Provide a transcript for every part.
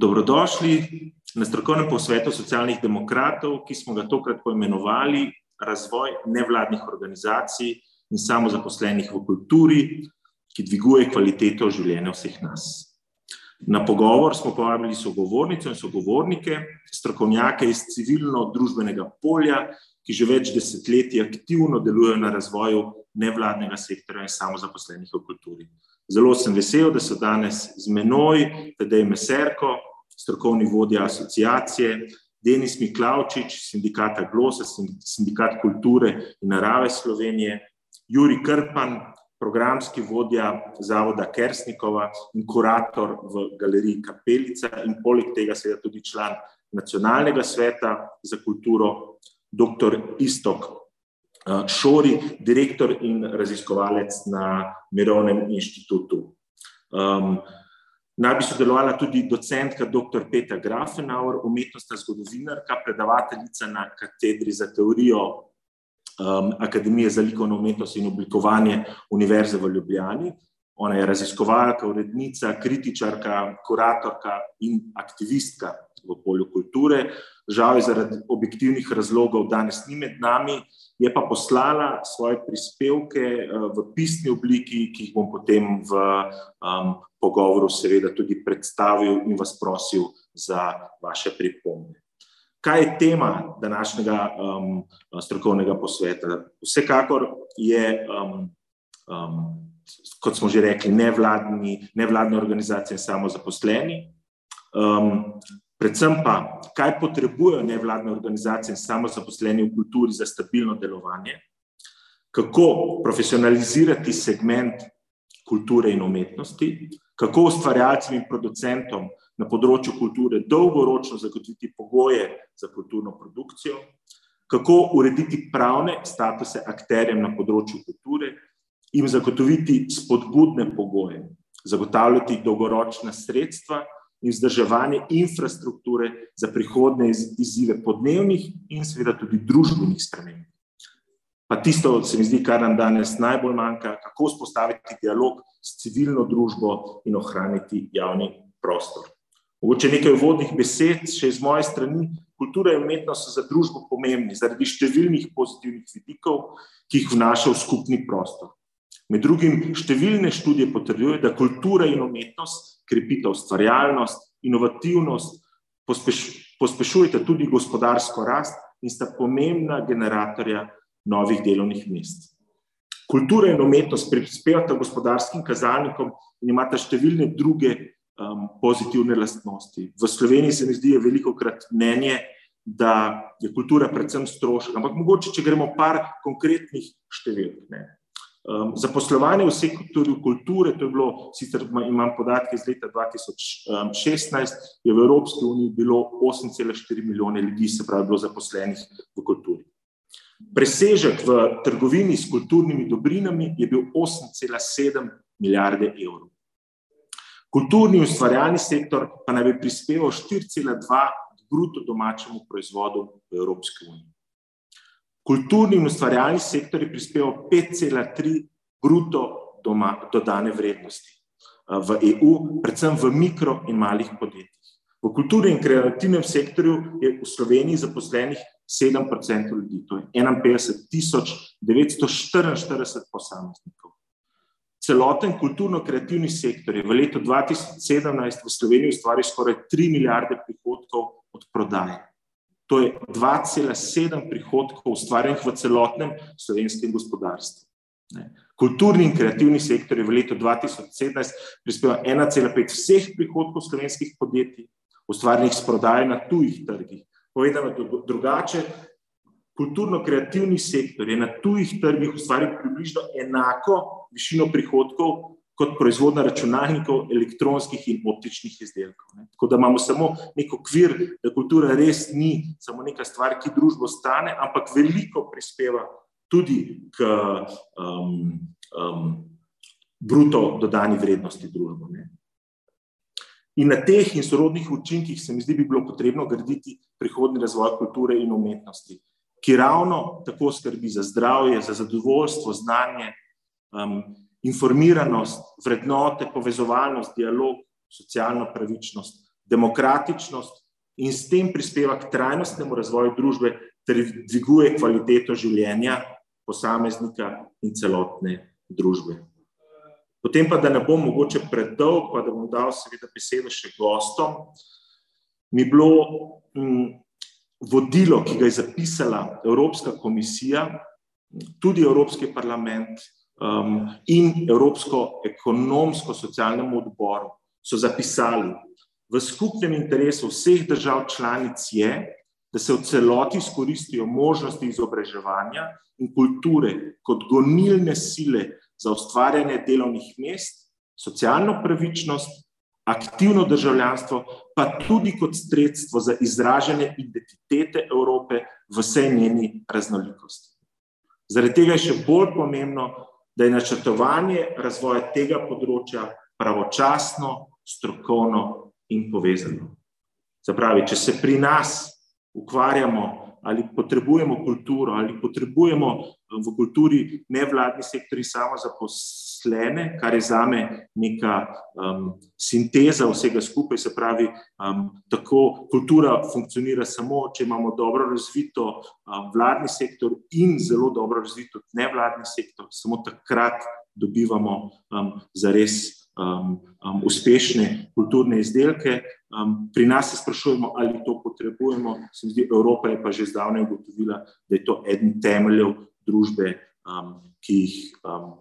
Dobrodošli na strokovnem posvetu socialnih demokratov, ki smo ga tokrat poimenovali Razvoj nevladnih organizacij in samozaposlenih v kulturi, ki dviguje kvaliteto življenja vseh nas. Na pogovor smo povabili sogovornico in sogovornike, strokovnjake iz civilno-družbenega polja, ki že več desetletij aktivno delujejo na razvoju nevladnega sektorja in samozaposlenih v kulturi. Zelo sem vesel, da so danes z menoj Tadej Meserko, strokovni vodja asociacije, Denis Miklavčič, sindikata Glosa, sindikat kulture in narave Slovenije, Juri Krpan, programski vodja Zavoda Kersnikova in kurator v galeriji Kapelica in poleg tega seveda tudi član nacionalnega sveta za kulturo, dr. Istok eh, Šori, direktor in raziskovalec na Mirovnem inštitutu. Um, Naj bi sodelovala tudi docentka dr. Petra Grafenauer, umetnostna zgodovinarka, predavateljica na katedri za teorijo um, Akademije za likovno umetnost in oblikovanje Univerze v Ljubljani. Ona je raziskovalka, urednica, kritičarka, kuratorka in aktivistka v polju kulture. Žal je zaradi objektivnih razlogov danes ni med nami, je pa poslala svoje prispevke uh, v pisni obliki, ki jih bom potem v um, pogovoru seveda tudi predstavil in vas prosil za vaše pripombe. Kaj je tema današnjega um, strokovnega posveta? Vsekakor je, um, um, kot smo že rekli, nevladni, nevladne organizacije in samozaposleni. Um, predvsem pa, kaj potrebujejo nevladne organizacije in samozaposleni v kulturi za stabilno delovanje, kako profesionalizirati segment kulture in umetnosti, kako ustvarjalcem in producentom na področju kulture dolgoročno zagotoviti pogoje za kulturno produkcijo, kako urediti pravne statuse akterjem na področju kulture in zagotoviti spodbudne pogoje, zagotavljati dolgoročna sredstva in vzdrževanje infrastrukture za prihodne izzive podnebnih in seveda tudi družbenih sprememb. Pa tisto, se mi zdi, kar nam danes najbolj manjka, kako vzpostaviti dialog s civilno družbo in ohraniti javni prostor. Mogoče nekaj vodnih besed, še iz moje strani. Kultura in umetnost so za družbo pomembni zaradi številnih pozitivnih vidikov, ki jih vnaša v skupni prostor. Med drugim številne študije potrjujejo, da kultura in umetnost krepita ustvarjalnost, inovativnost, pospeš, pospešujeta tudi gospodarsko rast in sta pomembna generatorja novih delovnih mest. Kultura in umetnost prispevata gospodarskim kazalnikom in imata številne druge um, pozitivne lastnosti. V Sloveniji se mi zdi veliko krat mnenje, da je kultura predvsem strošek, ampak mogoče, če gremo par konkretnih številk. Ne. Um, zaposlovanje v sektorju kulture, to je bilo, sicer imam podatke iz leta 2016, je v Evropski uniji bilo 8,4 milijone ljudi, se pravi, bilo zaposlenih v kulturi. Presežek v trgovini s kulturnimi dobrinami je bil 8,7 milijarde evrov. Kulturni in ustvarjalni sektor pa naj bi prispeval 4,2 bruto domačemu proizvodu v Evropski uniji. Kulturni in ustvarjalni sektor je prispeval 5,3 bruto doma, dodane vrednosti v EU, predvsem v mikro in malih podjetjih. V kulturi in kreativnem sektorju je v Sloveniji zaposlenih 7% ljudi, to je 51.944 posameznikov. Celoten kulturno-kreativni sektor je v letu 2017 v Sloveniji ustvaril skoraj 3 milijarde prihodkov od prodaje. To je 2,7 prihodkov ustvarjenih v celotnem slovenskem gospodarstvu. Kulturni in kreativni sektor je v letu 2017 prispeval 1,5 vseh prihodkov slovenskih podjetij, ustvarjenih s prodajo na tujih trgih, Povedano drugače, kulturno-kreativni sektor je na tujih trgih ustvaril približno enako višino prihodkov kot proizvodna računalnikov, elektronskih in optičnih izdelkov. Ne. Tako da imamo samo nek okvir, da kultura res ni samo neka stvar, ki družbo stane, ampak veliko prispeva tudi k um, um, bruto dodani vrednosti družbe. In na teh in sorodnih učinkih se mi zdi, bi bilo potrebno graditi prihodni razvoj kulture in umetnosti, ki ravno tako skrbi za zdravje, za zadovoljstvo, znanje, um, informiranost, vrednote, povezovalnost, dialog, socialno pravičnost, demokratičnost in s tem prispeva k trajnostnemu razvoju družbe ter dviguje kvaliteto življenja posameznika in celotne družbe. Potem pa, da ne bom mogoče predolg, pa da bom dal seveda besedo še gostom, mi bilo m, vodilo, ki ga je zapisala Evropska komisija, tudi Evropski parlament um, in Evropsko ekonomsko-socialnemu odboru, so zapisali, v skupnem interesu vseh držav članic je, da se v celoti izkoristijo možnosti izobraževanja in kulture kot gonilne sile za ustvarjanje delovnih mest, socialno pravičnost, aktivno državljanstvo, pa tudi kot sredstvo za izražanje identitete Evrope v vsej njeni raznolikosti. Zaradi tega je še bolj pomembno, da je načrtovanje razvoja tega področja pravočasno, strokovno in povezano. Zapravi, če se pri nas ukvarjamo ali potrebujemo kulturo, ali potrebujemo v kulturi nevladni sektori samo zaposlene, kar je za me neka um, sinteza vsega skupaj. Se pravi, um, tako kultura funkcionira samo, če imamo dobro razvito um, vladni sektor in zelo dobro razvito nevladni sektor, samo takrat dobivamo um, za res um, um, uspešne kulturne izdelke. Um, pri nas se sprašujemo, ali to potrebujemo. Se mi zdi, Evropa je pa že zdavnaj ugotovila, da je to eden temeljev družbe, um, ki jih um,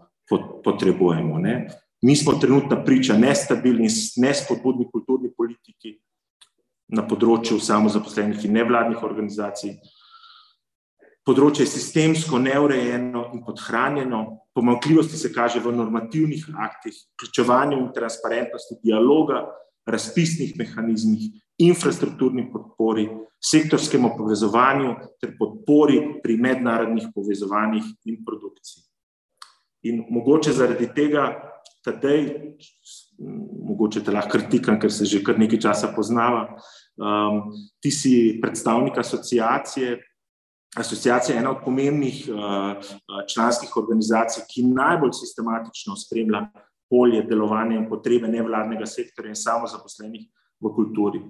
potrebujemo. Ne? Mi smo trenutno priča nestabilni, nespodbudni kulturni politiki na področju samozaposlenih in nevladnih organizacij. Področje je sistemsko neurejeno in podhranjeno, pomankljivosti se kaže v normativnih aktih, vključevanju in transparentnosti dialoga, razpisnih mehanizmih, infrastrukturni podpori, sektorskemu povezovanju ter podpori pri mednarodnih povezovanjih in produkciji. In mogoče zaradi tega, tadej, mogoče te lahko kritikam, ker se že kar nekaj časa poznava, um, ti si predstavnik asociacije, Asociacija je ena od pomembnih uh, članskih organizacij, ki najbolj sistematično spremlja polje delovanja in potrebe nevladnega sektorja in samozaposlenih v kulturi.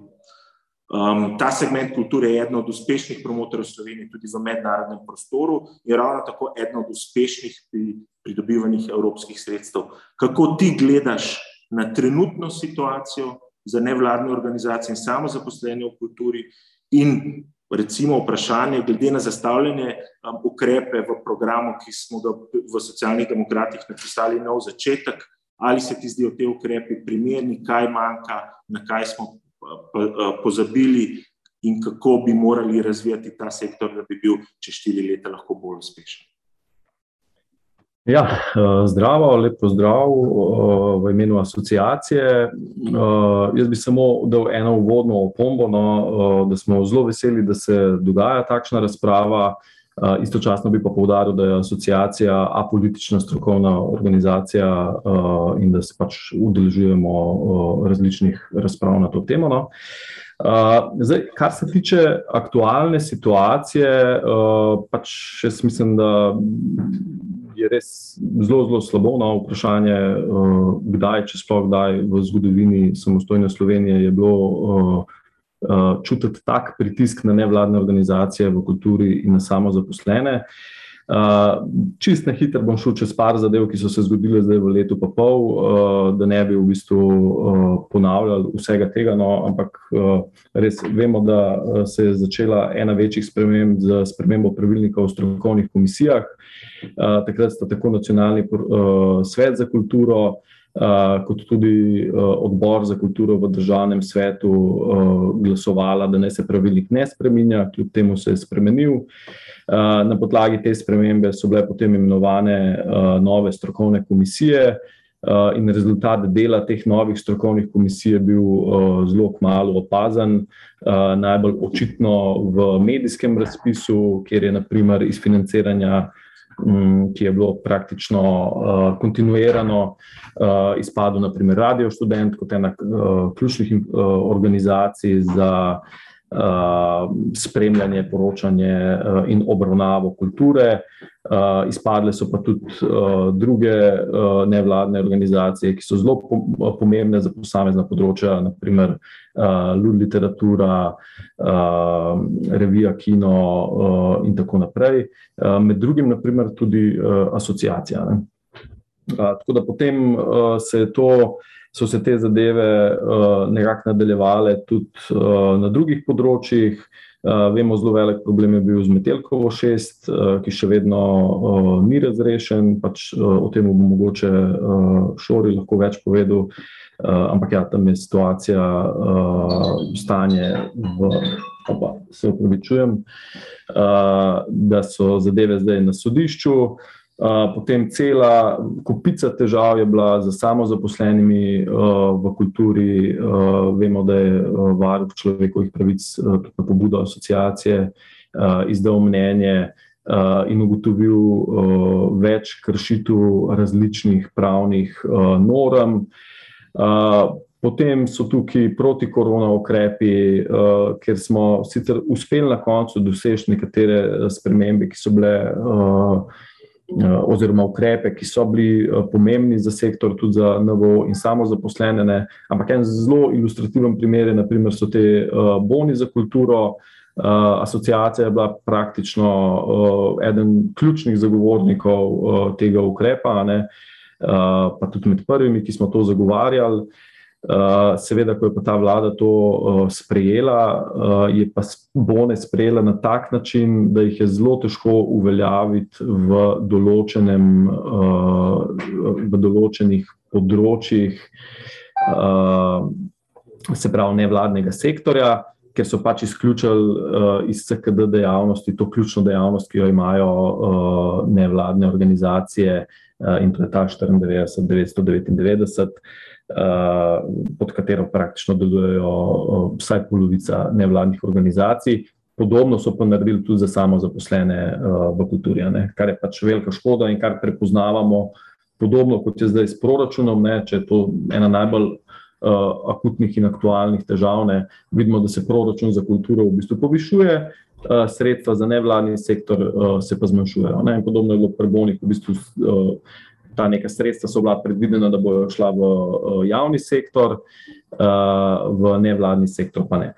Um, ta segment kulture je eden od uspešnih promotorjev Slovenije tudi v mednarodnem prostoru in ravno tako eden od uspešnih pri pridobivanjih evropskih sredstev. Kako ti gledaš na trenutno situacijo za nevladne organizacije in samozaposlene v kulturi in recimo vprašanje, glede na zastavljene um, ukrepe v programu, ki smo ga v socialnih demokratih napisali nov začetek, ali se ti zdijo te ukrepe primerni, kaj manjka, na kaj smo pozabili in kako bi morali razvijati ta sektor, da bi bil čez štiri leta lahko bolj uspešen. Ja, zdravo, lepo zdrav v imenu asociacije. Jaz bi samo dal eno uvodno opombo, no, da smo zelo veseli, da se dogaja takšna razprava. Istočasno bi pa povdaril, da je asociacija apolitična strokovna organizacija in da se pač udeležujemo različnih razprav na to temo. No. Zdaj, kar se tiče aktualne situacije, pač jaz mislim, da je res zelo, zelo slabo na no, vprašanje, kdaj, če sploh kdaj v zgodovini samostojne Slovenije je bilo uh, uh, čutiti tak pritisk na nevladne organizacije v kulturi in na samozaposlene. Uh, čist na hitro bom šel čez par zadev, ki so se zgodile zdaj v letu pa pol, uh, da ne bi v bistvu uh, ponavljali vsega tega, no, ampak uh, res vemo, da se je začela ena večjih sprememb z spremembo pravilnika o strokovnih komisijah. Uh, takrat sta tako nacionalni uh, svet za kulturo, uh, kot tudi uh, odbor za kulturo v državnem svetu uh, glasovala, da ne se pravilnik ne spremenja, kljub temu se je spremenil. Na podlagi te spremembe so bile potem imenovane nove strokovne komisije. In rezultat dela teh novih strokovnih komisij je bil zelo malo opazen, najbolj očitno v medijskem razpisu, kjer je naprimer iz financiranja uh, ki je bilo praktično uh, kontinuirano, uh, izpadlo naprimer Radio Student kot ena uh, ključnih uh, organizacij za spremljanje, poročanje in obravnavo kulture. Izpadle so pa tudi druge nevladne organizacije, ki so zelo pomembne za posamezna področja, naprimer Lud literatura, revija Kino in tako naprej. Med drugim, naprimer, tudi asociacija. Ne? Tako da potem se je to so se te zadeve uh, nekako nadaljevale tudi uh, na drugih področjih. Uh, vemo, zelo velik problem je bil z Metelkovo 6, uh, ki še vedno uh, ni razrešen. Pač, uh, o tem bo mogoče uh, Šori lahko več povedal. Uh, ampak ja, tam je situacija, uh, stanje v. Opa, se upravičujem, uh, da so zadeve zdaj na sodišču. Uh, potem cela kupica težav je bila za samozaposlenimi uh, v kulturi. Uh, vemo, da je uh, varuh človekovih pravic, na pobudo asociacije, izdal mnenje in ugotovil več kršitev različnih pravnih norm. Potem so tukaj proti-korona ukrepi, uh, ker smo sicer uspeli na koncu doseči nekatere spremembe, ki so bile uh, Eh, oziroma ukrepe, ki so bili eh, pomembni za sektor, tudi za NVO in samo zaposlene. Ampak en zelo ilustrativen primer je, naprimer, so te eh, boni za kulturo. Asociacija je bila praktično eden ključnih zagovornikov tega ukrepa, ne? pa tudi med prvimi, ki smo to zagovarjali. Eh, seveda, ko je pa ta vlada to uh, sprejela, uh, je pa bone sprejela na tak način, da jih je zelo težko uveljaviti v, določenem, uh, v določenih področjih, uh, se pravi, nevladnega sektorja. Ker so pač izključili uh, iz CKD dejavnosti, to ključno dejavnost, ki jo imajo uh, nevladne organizacije, uh, in to je ta 94-999. Eh, pod katero praktično delujejo eh, vsaj polovica nevladnih organizacij. Podobno so pa naredili tudi za samo zaposlene eh, v kulturi, ne? kar je pač velika škoda in kar prepoznavamo, podobno kot je zdaj s proračunom, ne? če je to ena najbolj uh, akutnih in aktualnih težav. Ne? Vidimo, da se proračun za kulturo v bistvu povišuje, uh, sredstva za nevladni sektor uh, se pa zmanjšujejo. Ne? Podobno je bilo pri Bonih, v bistvu. Uh, ta neka sredstva so bila predvidena, da bodo šla v uh, javni sektor, uh, v nevladni sektor pa ne.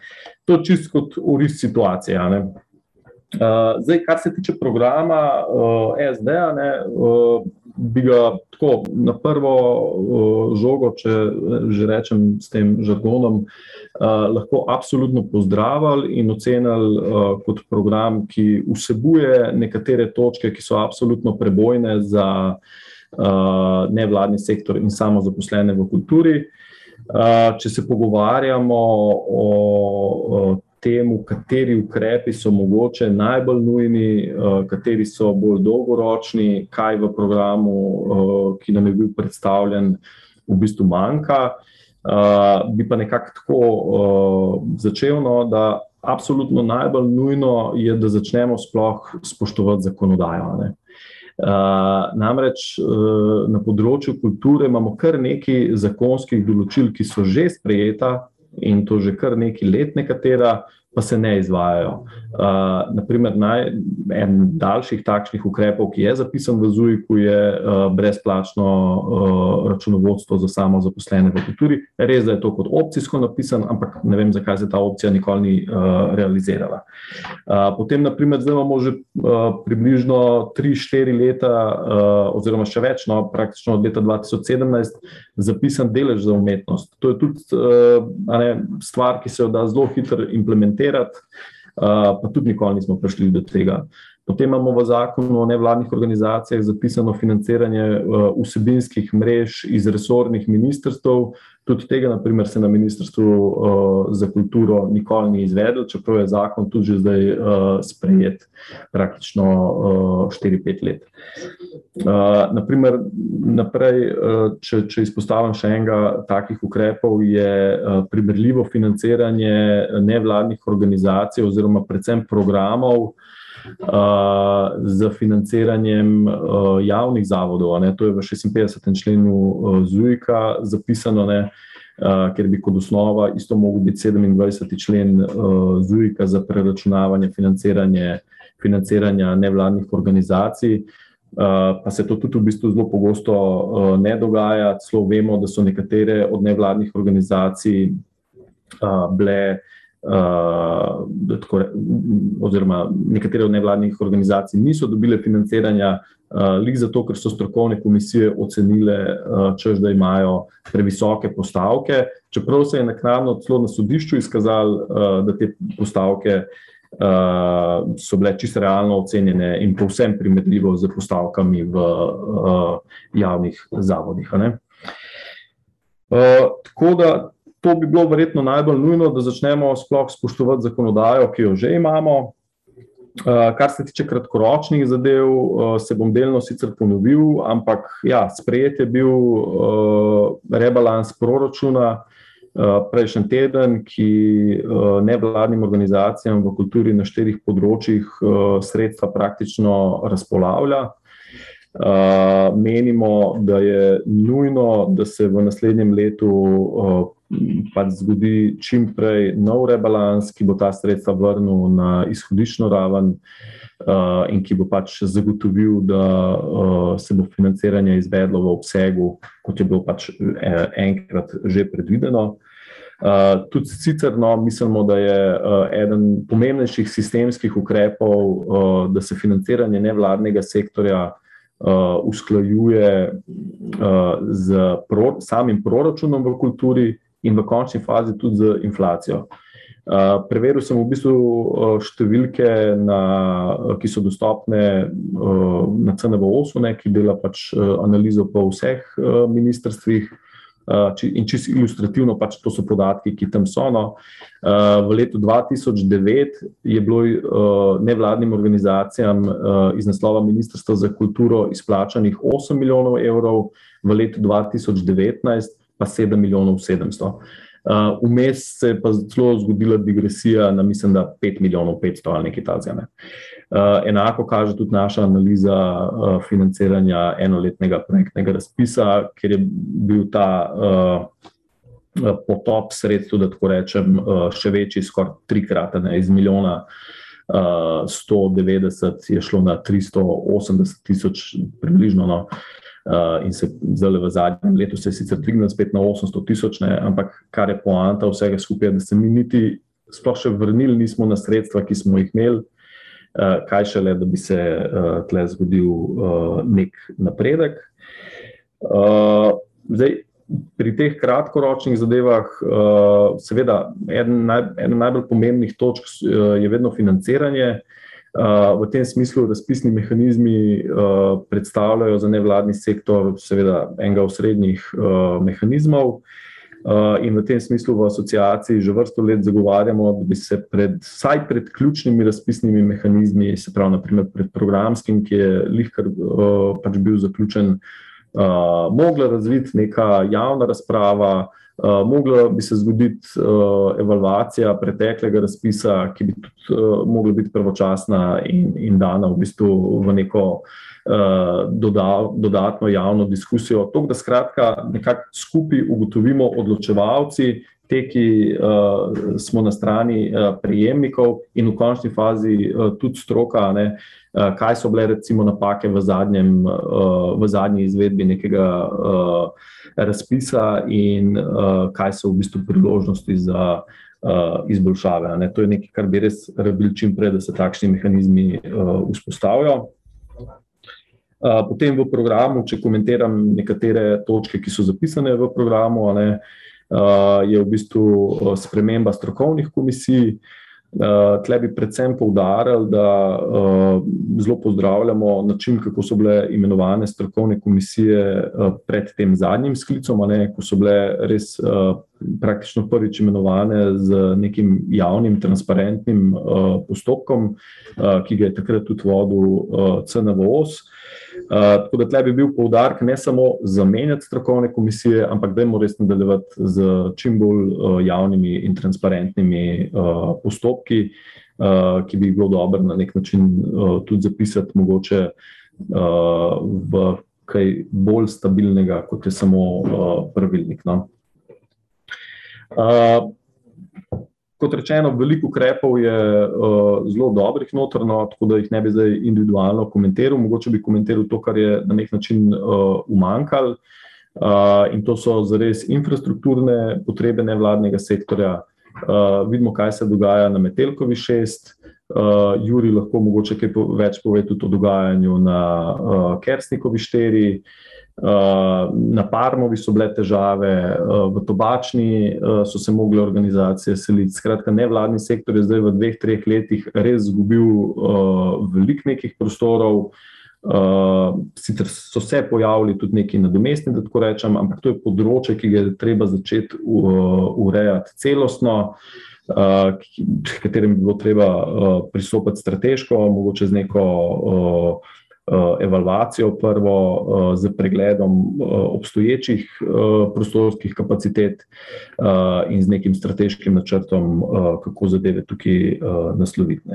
To je čisto kot uris situacije. Uh, zdaj, kar se tiče programa SD-a, uh, bi ga tako na prvo žogo, če že rečem s tem žargonom, lahko absolutno pozdravili in ocenili kot program, ki vsebuje nekatere točke, ki so absolutno prebojne za nevladni sektor in samo zaposlene v kulturi. Uh, če se pogovarjamo o, tem, kateri ukrepi so mogoče najbolj nujni, uh, kateri so bolj dolgoročni, kaj v programu, ki nam je bil predstavljen, v bistvu manjka. Bi pa nekako tako začel, no, da absolutno najbolj nujno je, da začnemo sploh spoštovati zakonodajo. Ne. Uh, namreč uh, na področju kulture imamo kar nekaj zakonskih določil, ki so že sprejeta in to že kar nekaj let, nekatera, pa se ne izvajajo. Uh, naprimer, naj, en daljših takšnih ukrepov, ki je zapisan v ZUIK-u, je uh, brezplačno uh, računovodstvo za samo zaposlene v kulturi. Res je to kot opcijsko napisan, ampak ne vem, zakaj se ta opcija nikoli ni uh, realizirala. Uh, potem, naprimer, zdaj imamo že uh, približno 3-4 leta, uh, oziroma še več, no, praktično od leta 2017, zapisan delež za umetnost. To je tudi uh, ne, stvar, ki se jo da zelo hitro implementirati implementirati, pa tudi nikoli nismo prišli do tega. Potem imamo v zakonu o nevladnih organizacijah zapisano financiranje vsebinskih mrež iz resornih ministrstv. Tudi tega, naprimer, se na Ministrstvu za kulturo nikoli ni izvedel, čeprav je zakon tudi že zdaj sprejet, praktično 4-5 let. Naprimer, naprej, če, če izpostavim še enega takih ukrepov, je primerljivo financiranje nevladnih organizacij oziroma predvsem programov z financiranjem javnih zavodov. Ne. To je v 56. členu ZUIK-a zapisano. Ne. ker bi kot osnova isto mogel biti 27. člen ZUIK-a za preračunavanje financiranja, nevladnih organizacij. Pa se to tudi v bistvu zelo pogosto ne dogaja. Celo vemo, da so nekatere od nevladnih organizacij bile uh, tako, oziroma nekatere od nevladnih organizacij niso dobile financiranja, uh, lih zato, ker so strokovne komisije ocenile, uh, čež, da imajo previsoke postavke, čeprav se je naknadno celo na sodišču izkazalo, uh, da te postavke. Uh, so bile čisto realno ocenjene in povsem primerljivo z postavkami v uh, javnih zavodih. Uh, tako da to bi bilo verjetno najbolj nujno, da začnemo sploh spoštovati zakonodajo, ki jo že imamo. Uh, kar se tiče kratkoročnih zadev, uh, se bom delno sicer ponovil, ampak ja, sprejet je bil uh, rebalans proračuna prejšnji teden, ki nevladnim organizacijam v kulturi na štirih področjih sredstva praktično razpolavlja. Menimo, da je nujno, da se v naslednjem letu pač zgodi čim prej nov rebalans, ki bo ta sredstva vrnil na izhodiščno raven uh, in ki bo pač zagotovil, da uh, se bo financiranje izvedlo v obsegu, kot je bilo pač eh, enkrat že predvideno. Uh, tudi sicer no, mislimo, da je uh, eden pomembnejših sistemskih ukrepov, uh, da se financiranje nevladnega sektorja uh, usklajuje uh, z pro, samim proračunom v kulturi, in v končni fazi tudi z inflacijo. Uh, preveril sem v bistvu uh, številke, na, uh, ki so dostopne na CNV-8, ki dela pač analizo po vseh ministrstvih. In čisto ilustrativno, pač to so podatki, ki tam so. No. V letu 2009 je bilo nevladnim organizacijam iz naslova Ministrstva za kulturo izplačanih 8 milijonov evrov, v letu 2019 pa 7 milijonov 700. Uh, vmes se je pa zelo zgodila digresija na, mislim, da 5 milijonov 500 ali nekaj takega. Ne. Uh, enako kaže tudi naša analiza uh, financiranja enoletnega projektnega razpisa, ker je bil ta uh, potop sredstev, da tako rečem, uh, še večji, skoraj trikrat, ne, iz milijona. Uh, 190 je šlo na 380 tisoč, približno. No. Uh, Uh, in se zdaj v zadnjem letu se je sicer dvignil spet na 800 tisoč, ampak kar je poanta vsega skupaj, da se mi niti sploh še vrnili nismo na sredstva, ki smo jih imeli, uh, kaj šele, da bi se uh, tle zgodil uh, nek napredek. Uh, zdaj, pri teh kratkoročnih zadevah, uh, seveda, eden, naj, najbolj pomembnih točk uh, je vedno financiranje. Uh, V tem smislu razpisni mehanizmi predstavljajo za nevladni sektor seveda enega osrednjih mehanizmov. In v tem smislu v asociaciji že vrsto let zagovarjamo, da bi se pred, vsaj pred ključnimi razpisnimi mehanizmi, se pravi, naprimer pred programskim, ki je lihkar pač bil zaključen, mogla razviti neka javna razprava, Uh, mogla bi se zgoditi uh, evalvacija preteklega razpisa, ki bi tudi uh, mogla biti pravočasna in, in dana v bistvu v neko uh, doda, dodatno javno diskusijo. To, da skratka nekako skupaj ugotovimo odločevalci, te, ki uh, smo na strani uh, prijemnikov in v končni fazi uh, tudi stroka, ne, uh, kaj so bile recimo napake v, zadnjem, uh, v zadnji izvedbi nekega. Uh, razpisa in uh, kaj so v bistvu priložnosti za uh, izboljšave. Ne? To je nekaj, kar bi res rabili čim prej, da se takšni mehanizmi uh, vzpostavijo. Uh, potem v programu, če komentiram nekatere točke, ki so zapisane v programu, ne, uh, je v bistvu sprememba strokovnih komisij. Uh, tle bi predvsem poudarjali, da zelo pozdravljamo način, kako so bile imenovane strokovne komisije pred tem zadnjim sklicom, ne, ko so bile res praktično prvič imenovane z nekim javnim, transparentnim uh, postopkom, uh, ki ga je takrat tudi vodil uh, CNVOS. Uh, tako da tle bi bil poudarek ne samo zamenjati strokovne komisije, ampak da moramo res nadaljevati z čim bolj uh, javnimi in transparentnimi uh, postopki, uh, ki bi jih bilo dobro na nek način uh, tudi zapisati, mogoče uh, v kaj bolj stabilnega, kot je samo uh, pravilnik. No? Kot rečeno, veliko ukrepov je uh, zelo dobrih notrno, tako da jih ne bi zdaj individualno komentiral. Mogoče bi komentiral to, kar je na nek način uh, umankalo. Uh, in to so zares infrastrukturne potrebe nevladnega sektorja. Uh, vidimo, kaj se dogaja na Metelkovi 6. Uh, Juri lahko mogoče kaj po, več pove tudi o dogajanju na uh, Kersnikovi 4. Eh, na Parmovi so bile težave, eh, v Tobačni eh, so se mogle organizacije seliti. Skratka, nevladni sektor je zdaj v dveh, treh letih res izgubil veliko nekih prostorov. Sicer so se pojavili tudi neki nadomestni, da tako rečem, ampak to je področje, ki ga je treba začeti urejati celostno. Uh, katerim bi bilo treba uh, pristopiti strateško, mogoče z neko uh, Eh, evalvacijo, prvo eh, z pregledom eh, obstoječih prostorskih kapacitet in z nekim strateškim načrtom, kako zadeve tukaj nasloviti.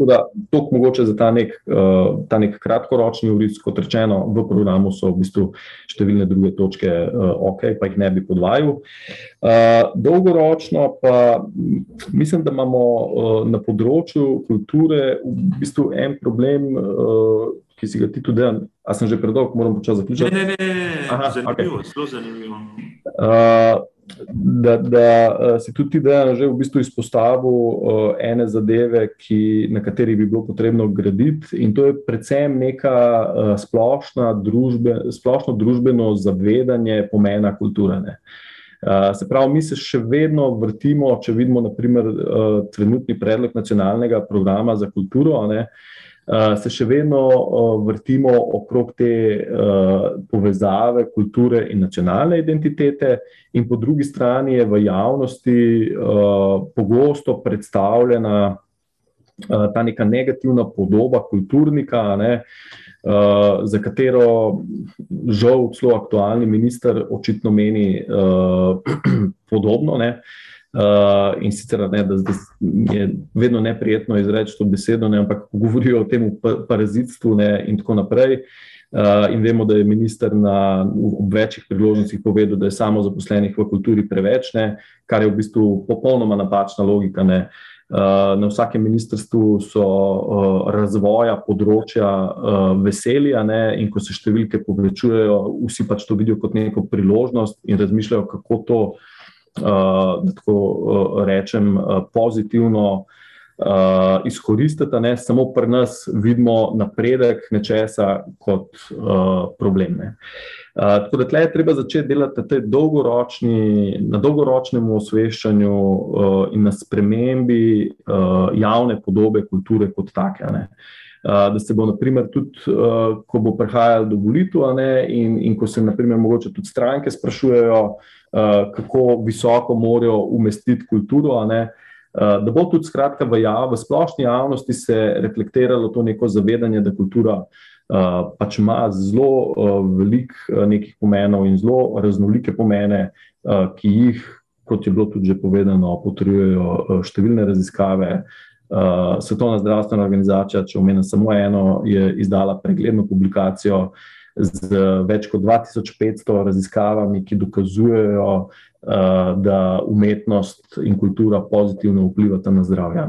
Tako da, to mogoče za ta nek, ta nek kratkoročni uric, kot rečeno, v programu so v bistvu številne druge točke, ok, pa jih ne bi podvajal. Dolgoročno pa mislim, da imamo na področju kulture v bistvu en problem, ki si ga ti tudi dejan. A sem že predolg, moram počasi zaključiti? Ne, ne, ne, Aha, zanimivo, okay. zelo zanimivo. Uh, da, da si tudi ti dejan že v bistvu izpostavil uh, ene zadeve, ki, na kateri bi bilo potrebno graditi in to je predvsem neka uh, splošna družbe, splošno družbeno zavedanje pomena kulture. Ne. Uh, se pravi, mi se še vedno vrtimo, če vidimo, naprimer, trenutni predlog nacionalnega programa za kulturo, ne, Eh, se še vedno eh, vrtimo okrog te eh, povezave kulture in nacionalne identitete, in po drugi strani je v javnosti pogosto predstavljena ta neka negativna podoba kulturnika, ne, za katero žal celo aktualni minister očitno meni podobno. Ne. Uh, in sicer ne, da, da je vedno neprijetno izreči to besedo, ne, ampak govorijo o tem parazitstvu ne, in tako naprej. Uh, in vemo, da je minister na večjih priložnostih povedal, da je samo zaposlenih v kulturi preveč, ne, kar je v bistvu popolnoma napačna logika. Ne. Uh, na vsakem ministrstvu so uh, razvoja področja uh, veselja, ne, in ko se številke povečujejo, vsi pač to vidijo kot neko priložnost in razmišljajo, kako to uh, da tako rečem, pozitivno izkoristiti, ne samo pri nas vidimo napredek nečesa kot problem. Ne. Tako da tle je treba začeti delati na dolgoročnem osveščanju in na spremembi javne podobe kulture kot take. Ne. Da se bo, naprimer, tudi, ko bo prihajalo do volitev, in, in ko se, naprimer, mogoče tudi stranke sprašujejo, Eh, kako visoko morajo umestiti kulturo. Eh, da bo tudi skratka v, jav, v splošni javnosti se reflektiralo to neko zavedanje, da kultura pač ima zelo velik nekih pomenov in zelo raznolike pomene, ki jih, kot je bilo tudi že povedano, potrjujejo številne raziskave. Uh, Svetovna zdravstvena organizacija, če omenim samo eno, je izdala pregledno publikacijo z več kot 2500 raziskavami, ki dokazujejo, uh, da umetnost in kultura pozitivno vplivata na zdravje.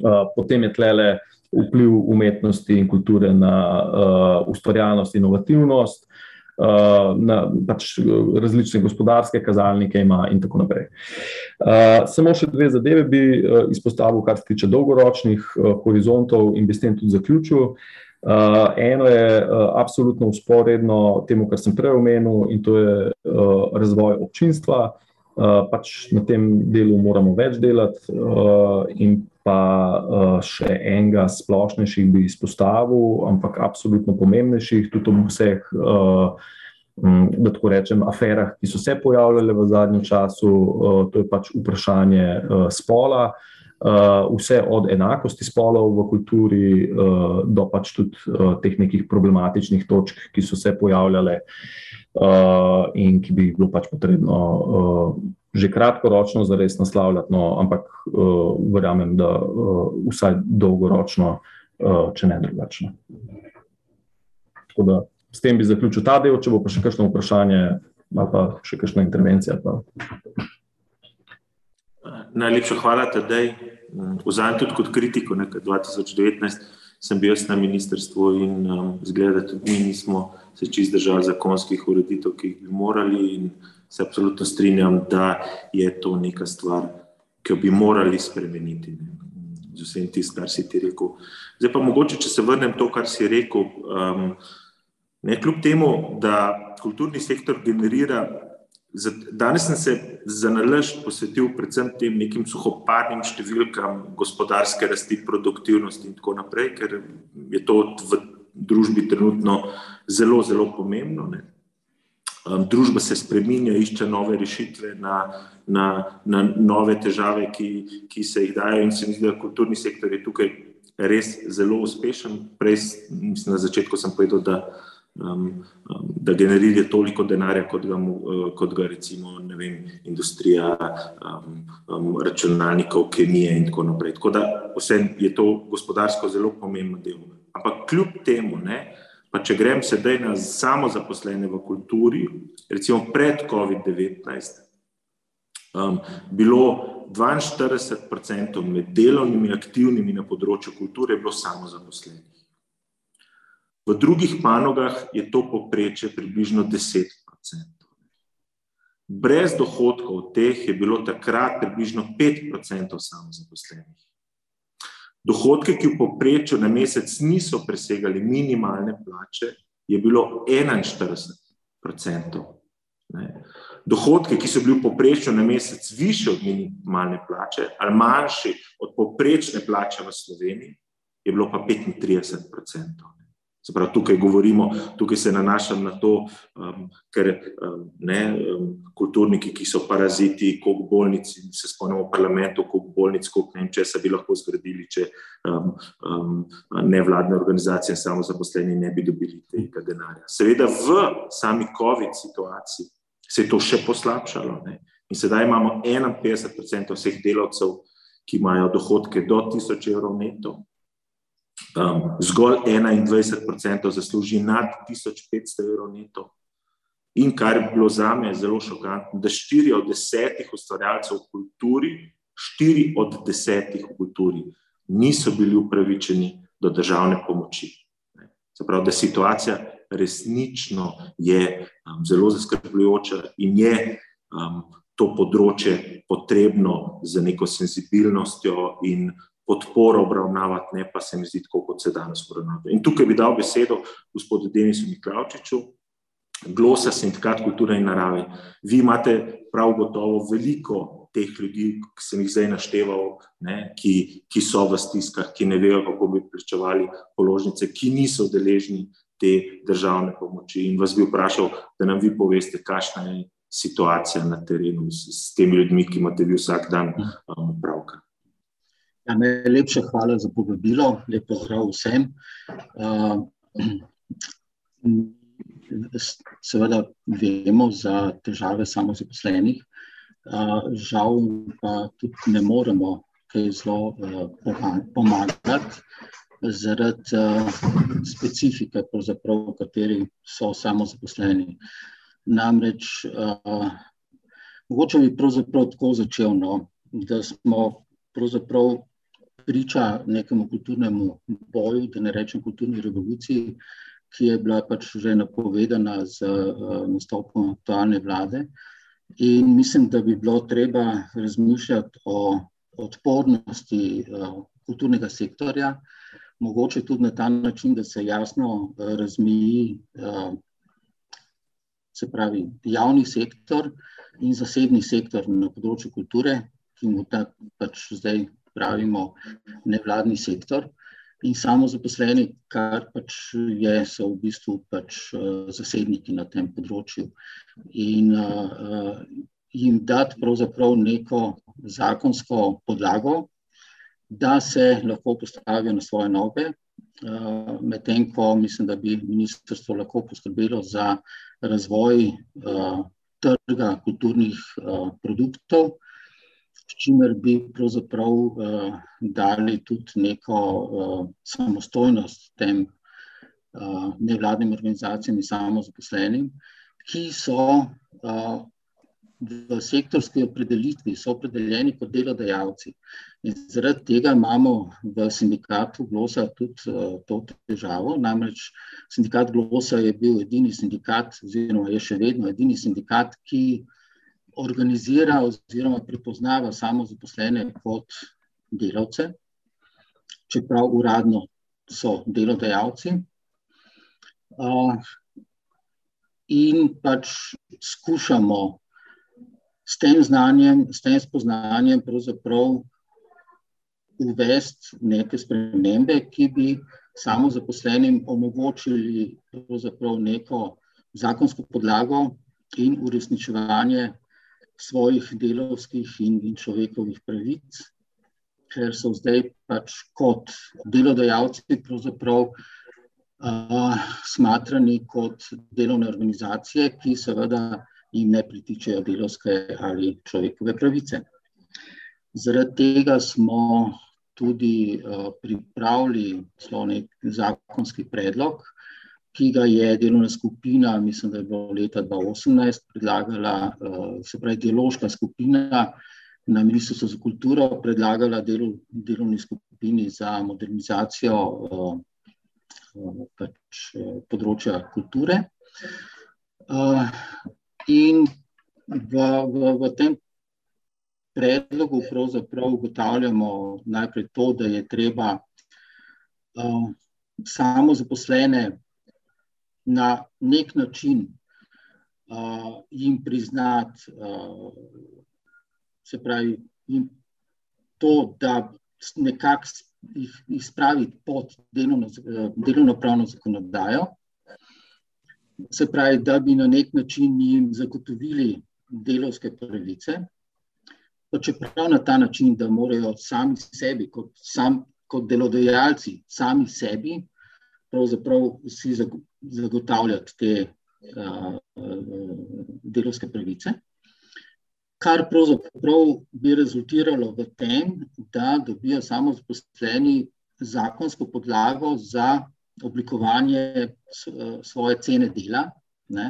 Uh, potem je tlele vpliv umetnosti in kulture na uh, ustvarjalnost in inovativnost. Uh, na pač različne gospodarske kazalnike, ima in tako naprej. Uh, samo še dve zadeve bi uh, izpostavil, kar se tiče dolgoročnih horizontov, in bi s tem tudi zaključil. Uh, eno je uh, absolutno usporedno temu, kar sem prej omenil, in to je uh, razvoj občinstva. Uh, pač na tem delu moramo več delati, uh, in pa uh, še enega splošnejših bi izpostavil, ampak absolutno pomembnejših, tudi v vseh, da tako rečem, aferah, ki so se pojavljale v zadnjem času, to je pač vprašanje spola. Uh, vse od enakosti spolov v kulturi uh, do pač tudi uh, teh nekih problematičnih točk, ki so se pojavljale uh, in ki bi bilo pač potrebno uh, že kratkoročno zares naslavljati, no, ampak uh, verjamem, da uh, vsaj dolgoročno, uh, če ne drugačno. Da s tem bi zaključil ta del, če bo pa še kakšno vprašanje, ali pa še kakšna intervencija. Pa. Najlepša hvala, Tadej. Vzamem tudi kot kritiko, nekaj 2019 sem bil na ministrstvu in um, zgleda, da tudi mi nismo se čist držali zakonskih ureditev, ki jih bi morali in se absolutno strinjam, da je to neka stvar, ki jo bi morali spremeniti. Ne. Z vsem tistim, kar si ti rekel. Zdaj pa mogoče, če se vrnem to, kar si rekel. Um, ne, kljub temu, da kulturni sektor generira Danes sem se za nalož posvetil predvsem tem nekim suhoparnim številkam gospodarske rasti, produktivnosti in tako naprej, ker je to v družbi trenutno zelo, zelo pomembno. Ne. Družba se spremenja, išče nove rešitve na, na, na nove težave, ki, ki se jih dajo, in se mi zdi, da kulturni sektor je tukaj res zelo uspešen. Prej, mislim, na začetku sem povedal, da um, um, da generira toliko denarja, kot ga, uh, kot ga recimo vem, industrija um, um, računalnikov, kemije in tako naprej. Tako da vse je to gospodarsko zelo pomemben del. Ampak kljub temu, ne, pa če grem sedaj na samo zaposlene v kulturi, recimo pred COVID-19, um, bilo 42% med delovnimi aktivnimi na področju kulture bilo samo zaposlenih. V drugih panogah je to poprečje približno 10 odstotkov. Brez dohodkov teh je bilo takrat približno 5 odstotkov samozaposlenih. Dohodke, ki v poprečju na mesec niso presegali minimalne plače, je bilo 41 odstotkov. Dohodke, ki so bili v poprečju na mesec više od minimalne plače ali manjši od poprečne plače v Sloveniji, je bilo pa 35 odstotkov. Se pravi, tukaj govorimo, tukaj se nanašam na to, um, ker um, ne, um, kulturniki, ki so paraziti, koliko bolnic, se spomnimo v parlamentu, koliko bolnic, koliko ne vem, česa bi lahko zgradili, če um, um, nevladne organizacije in samo zaposleni ne bi dobili tega denarja. Seveda v sami COVID situaciji se je to še poslabšalo ne. in sedaj imamo 51% vseh delavcev, ki imajo dohodke do 1000 evrov neto, um, zgolj 21% zasluži nad 1500 evrov neto. In kar je bilo za me zelo šokantno, da štiri od desetih ustvarjalcev v kulturi, štiri od desetih v kulturi, niso bili upravičeni do državne pomoči. Se pravi, da situacija resnično je um, zelo zaskrbljujoča in je um, to področje potrebno z neko senzibilnostjo in podporo obravnavati, ne pa se mi zdi tako, kot se danes obravnava. In tukaj bi dal besedo gospodu Denisu Miklavčiču, glosa sindikat kulture in narave. Vi imate prav gotovo veliko teh ljudi, ki sem jih zdaj našteval, ne, ki, ki so v stiskah, ki ne vejo, kako bi plačevali položnice, ki niso deležni te državne pomoči. In vas bi vprašal, da nam vi poveste, kakšna je situacija na terenu s, s temi ljudmi, ki imate vi vsak dan um, pravka. Ja, najlepša hvala za povabilo, lepo zdrav vsem. Uh, seveda vemo za težave samozaposlenih, uh, žal pa tudi ne moremo kaj zelo uh, pomagati zaradi uh, specifike, v kateri so samozaposleni. Namreč, uh, mogoče bi pravzaprav tako začel, no, da smo pravzaprav priča nekemu kulturnemu boju, da ne rečem kulturni revoluciji, ki je bila pač že napovedana z uh, nastopom aktualne vlade. In mislim, da bi bilo treba razmišljati o odpornosti uh, kulturnega sektorja, mogoče tudi na ta način, da se jasno uh, razmeji, se pravi, javni sektor in zasebni sektor na področju kulture, ki mu ta pač zdaj pravimo nevladni sektor in samo zaposleni, kar pač je, so v bistvu pač uh, zasebniki na tem področju. In uh, jim dati pravzaprav neko zakonsko podlago, da se lahko postavijo na svoje noge, uh, medtem ko mislim, da bi ministrstvo lahko poskrbelo za razvoj uh, trga kulturnih uh, produktov, s čimer bi pravzaprav uh, dali tudi neko uh, samostojnost tem uh, nevladnim organizacijam in samozaposlenim, ki so v sektorski opredelitvi, so opredeljeni kot delodajalci. In zaradi tega imamo v sindikatu Glosa tudi to težavo. Namreč sindikat Glosa je bil edini sindikat, oziroma je še vedno edini sindikat, ki organizira oziroma prepoznava samo zaposlene kot delavce, čeprav uradno so delodajalci. In pač skušamo s tem znanjem, s tem spoznanjem, pravzaprav uvesti neke spremembe, ki bi samo zaposlenim omogočili neko zakonsko podlago in uresničevanje svojih delovskih in, in človekovih pravic, ker so zdaj pač kot delodajalci pravzaprav uh, smatrani kot delovne organizacije, ki seveda jim ne pritičejo delovske ali človekove pravice. Zaradi tega smo tudi uh, pripravili zakonski predlog, ki ga je delovna skupina, mislim, da je bilo leta 2018, predlagala, uh, se pravi, dialoška skupina na Ministrstvu za kulturo, predlagala delo, delovni skupini za modernizacijo uh, pač, uh, področja kulture. In v, v, v tem predlogu pravzaprav ugotavljamo najprej to, da je treba samo zaposlene na nek način uh, jim priznati, uh, se pravi, jim to, da nekako jih, jih spraviti pod delovno, delovno pravno zakonodajo. Se pravi, da bi na nek način jim zagotovili delovske pravice, pa čeprav na ta način, da morajo sami sebi, kot, sam, kot delodajalci, sami sebi, pravzaprav si zagotavljati te uh, delovske pravice. Kar pravzaprav bi rezultiralo v tem, da dobijo samo zaposleni zakonsko podlago za oblikovanje svoje cene dela, ne,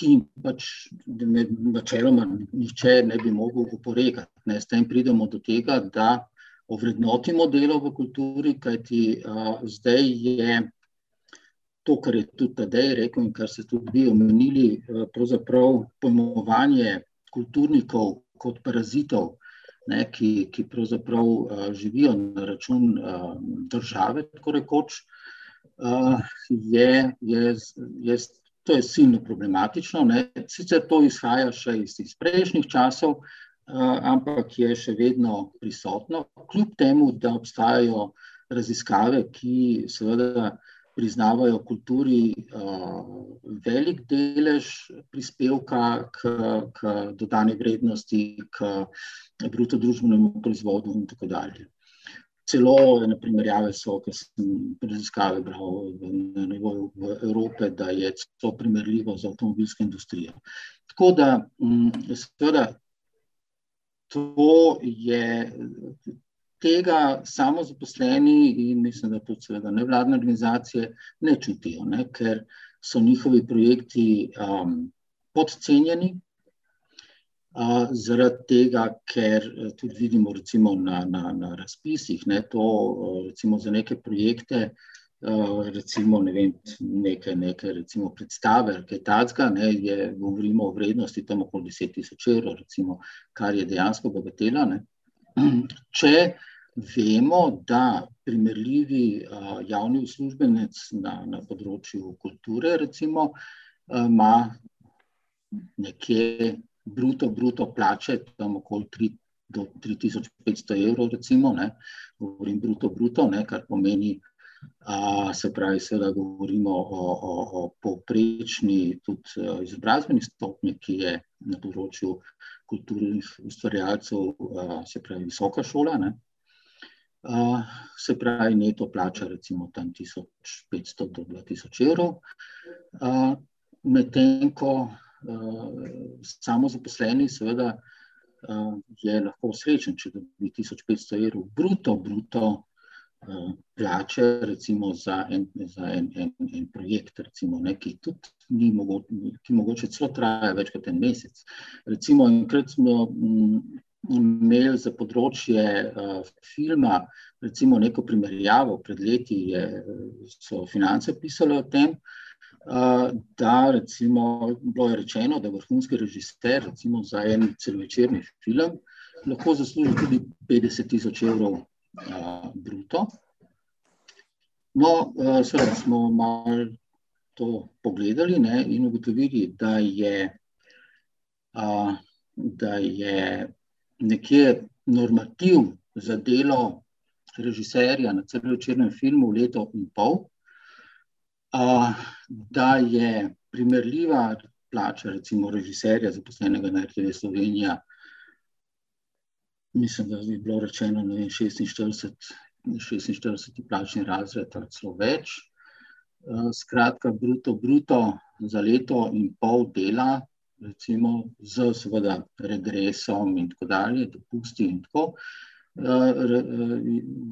ki pač načeloma nihče ne bi mogel oporekati. S tem pridemo do tega, da ovrednotimo delo v kulturi, kajti uh, zdaj je to, kar je tudi Tadej rekel in kar ste tudi vi omenili, uh, pravzaprav pojmovanje kulturnikov kot parazitov, ne, ki, ki pravzaprav uh, živijo na račun uh, države, tako rekoč, uh, je, je, je, to je silno problematično. Ne. Sicer to izhaja še iz, iz prejšnjih časov, ampak je še vedno prisotno, kljub temu, da obstajajo raziskave, ki seveda priznavajo kulturi velik delež prispevka k, k dodani vrednosti, k bruto družbenemu proizvodu in tako dalje celo ene primerjave so, ki sem raziskave bral na nivoju Evrope, da je to primerljivo z avtomobilsko industrijo. Tako da, mm, seveda, to je tega samo zaposleni in mislim, da tudi seveda nevladne organizacije ne čutijo, ne, ker so njihovi projekti um, podcenjeni, zaradi tega, ker eh, tudi vidimo recimo na, na, na razpisih, ne, to eh, recimo za neke projekte, eh, recimo ne vem, neke, neke recimo predstave, kaj tacga, ne, je, govorimo o vrednosti tam okoli 10 tisoč evrov, recimo, kar je dejansko bogatela. Ne. Če vemo, da primerljivi javni uslužbenec na, na področju kulture recimo, ima nekje bruto, bruto plače, tam okoli 3 do 3500 evrov, recimo, ne, govorim bruto, bruto, ne, kar pomeni, a, se pravi, seveda govorimo o, o, o povprečni tudi izobrazbeni stopnji, ki je na področju kulturnih ustvarjalcev, a, se pravi, visoka šola, ne, a, se pravi, neto plača recimo tam 1500 do 2000 evrov, medtem ko uh, samo zaposleni, seveda, uh, je lahko srečen, če dobi 1500 evrov bruto, bruto plače, recimo za en, za en, en, en projekt, recimo, ne, ki tudi ni mogoče, ki mogoče celo traja več kot en mesec. Recimo, enkrat smo mm, imeli za področje uh, filma, recimo, neko primerjavo, pred leti je, so finance pisale o tem, uh, da recimo, bilo je rečeno, da vrhunski režiser recimo, za en celovečerni film lahko zasluži tudi 50 tisoč evrov bruto. No, uh, seveda smo malo to pogledali ne, in ugotovili, da je, uh, da je nekje normativ za delo režiserja na celovečernem filmu leto in pol, uh, da je primerljiva plača, recimo režiserja, zaposlenega na RTV Slovenija, mislim, da je bilo rečeno, ne vem, 46, 46 plačni razred ali celo več. Eh, skratka, bruto, bruto za leto in pol dela, recimo z seveda regresom in tako dalje, dopusti in tako, eh, eh,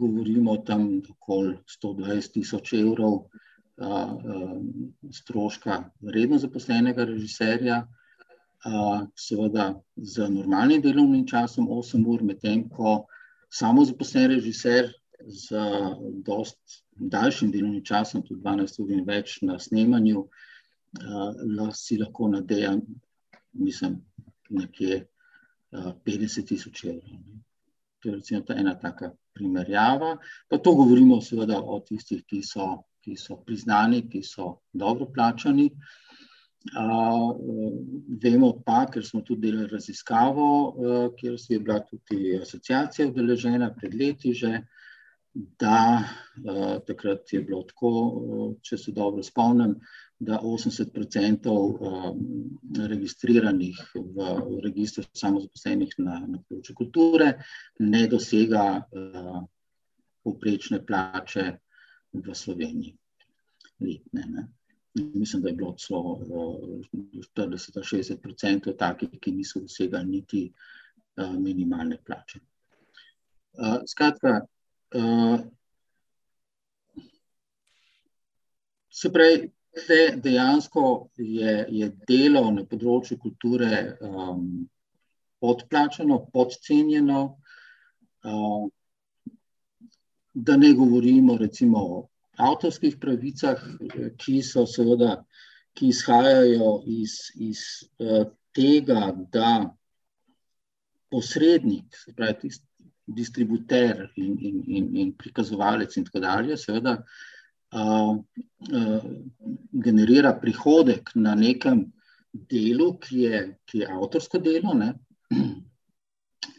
govorimo tam okoli 120 tisoč evrov stroška redno zaposlenega režiserja, seveda z normalnim delovnim časom 8 ur, medtem ko samo zaposlen režiser z dost daljšim delovnim časom, tudi 12 ur in več na snemanju, si lahko nadeja, mislim, nekje 50 tisoč evrov. To je ta ena taka primerjava. Pa to govorimo seveda o tistih, ki so, ki so priznani, ki so dobro plačani. Uh, vemo pa, ker smo tudi delali raziskavo, uh, kjer je bila tudi asociacija udeležena pred leti, že, da uh, takrat je bilo tako, če se dobro spomnim, da 80% uh, registriranih v, registru samozaposlenih na, na področju kulture ne dosega poprečne plače v Sloveniji. Letne, ne mislim, da je bilo celo 40-60% takih, ki niso dosegali niti minimalne plače. Skratka, se pravi, dejansko je, je delo na področju kulture um, podplačeno, podcenjeno. Um, da ne govorimo recimo avtorskih pravicah, ki so seveda, ki izhajajo iz, iz uh, tega, da posrednik, se pravi, tisti distributer in, in, in, in prikazovalec in tako dalje, seveda uh, uh, generira prihodek na nekem delu, ki je, ki je avtorsko delo, ne?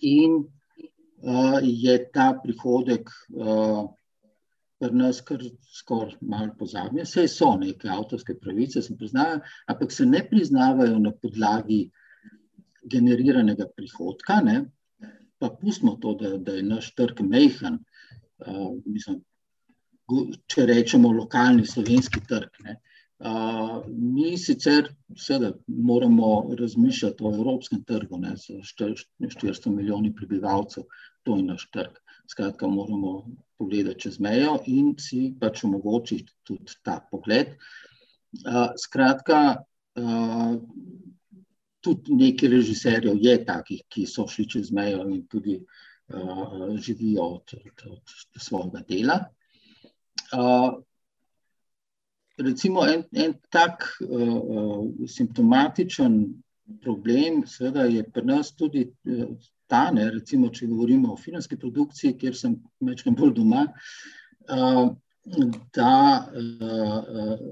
in uh, je ta prihodek uh, pri nas kar skoraj malo pozabljene. Vse so neke avtorske pravice, se priznajo, ampak se ne priznavajo na podlagi generiranega prihodka. Ne? Pa pustimo to, da, da je naš trg mehen. Uh, mislim, če rečemo lokalni slovenski trg. Ne? Uh, mi sicer seveda, moramo razmišljati o evropskem trgu, ne, z 400 milijoni prebivalcev, to je naš trg. Skratka, moramo pogledati čez mejo in si pač omogočiti tudi ta pogled. Skratka, tudi nekaj režiserjev je takih, ki so šli čez mejo in tudi živijo od, od, od svojega dela. Recimo en, en tak simptomatičen problem, seveda je pri nas tudi ta, ne, recimo, če govorimo o filmski produkciji, kjer sem večkrat bolj doma, uh, da uh,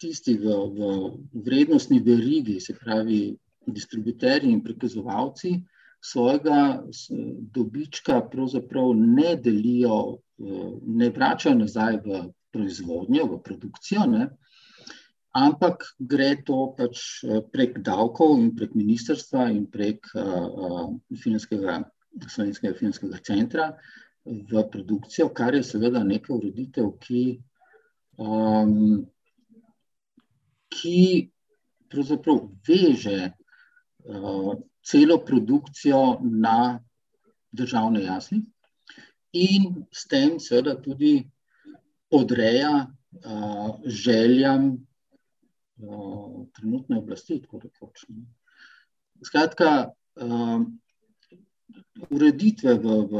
tisti v, v vrednostni verigi, se pravi, distributerji in prikazovalci, svojega dobička pravzaprav ne delijo, uh, ne vračajo nazaj v proizvodnjo, v produkcijo. Ne, ampak gre to pač eh, prek davkov in prek ministrstva in prek uh, filmskega, slovenskega filmskega centra v produkcijo, kar je seveda neka ureditev, ki, um, ki pravzaprav veže uh, celo produkcijo na državne jasli in s tem seveda tudi podreja uh, željam uh, trenutne oblasti, tako rekoč. Skratka, uh, ureditve v, v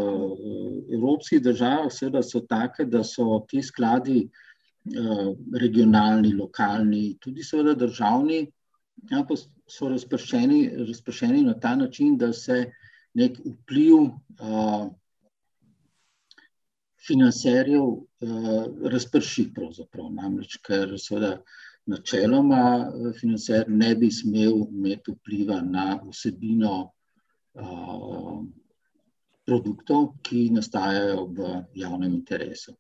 evropskih državah seveda so take, da so ti skladi uh, regionalni, lokalni, tudi seveda državni, ja, pa so razpršeni, razpršeni na ta način, da se nek vpliv uh, financerjev uh, razprši. Namreč, ker seveda načeloma eh, financer ne bi smel imeti vpliva na vsebino uh, produktov, ki nastajajo v javnem interesu.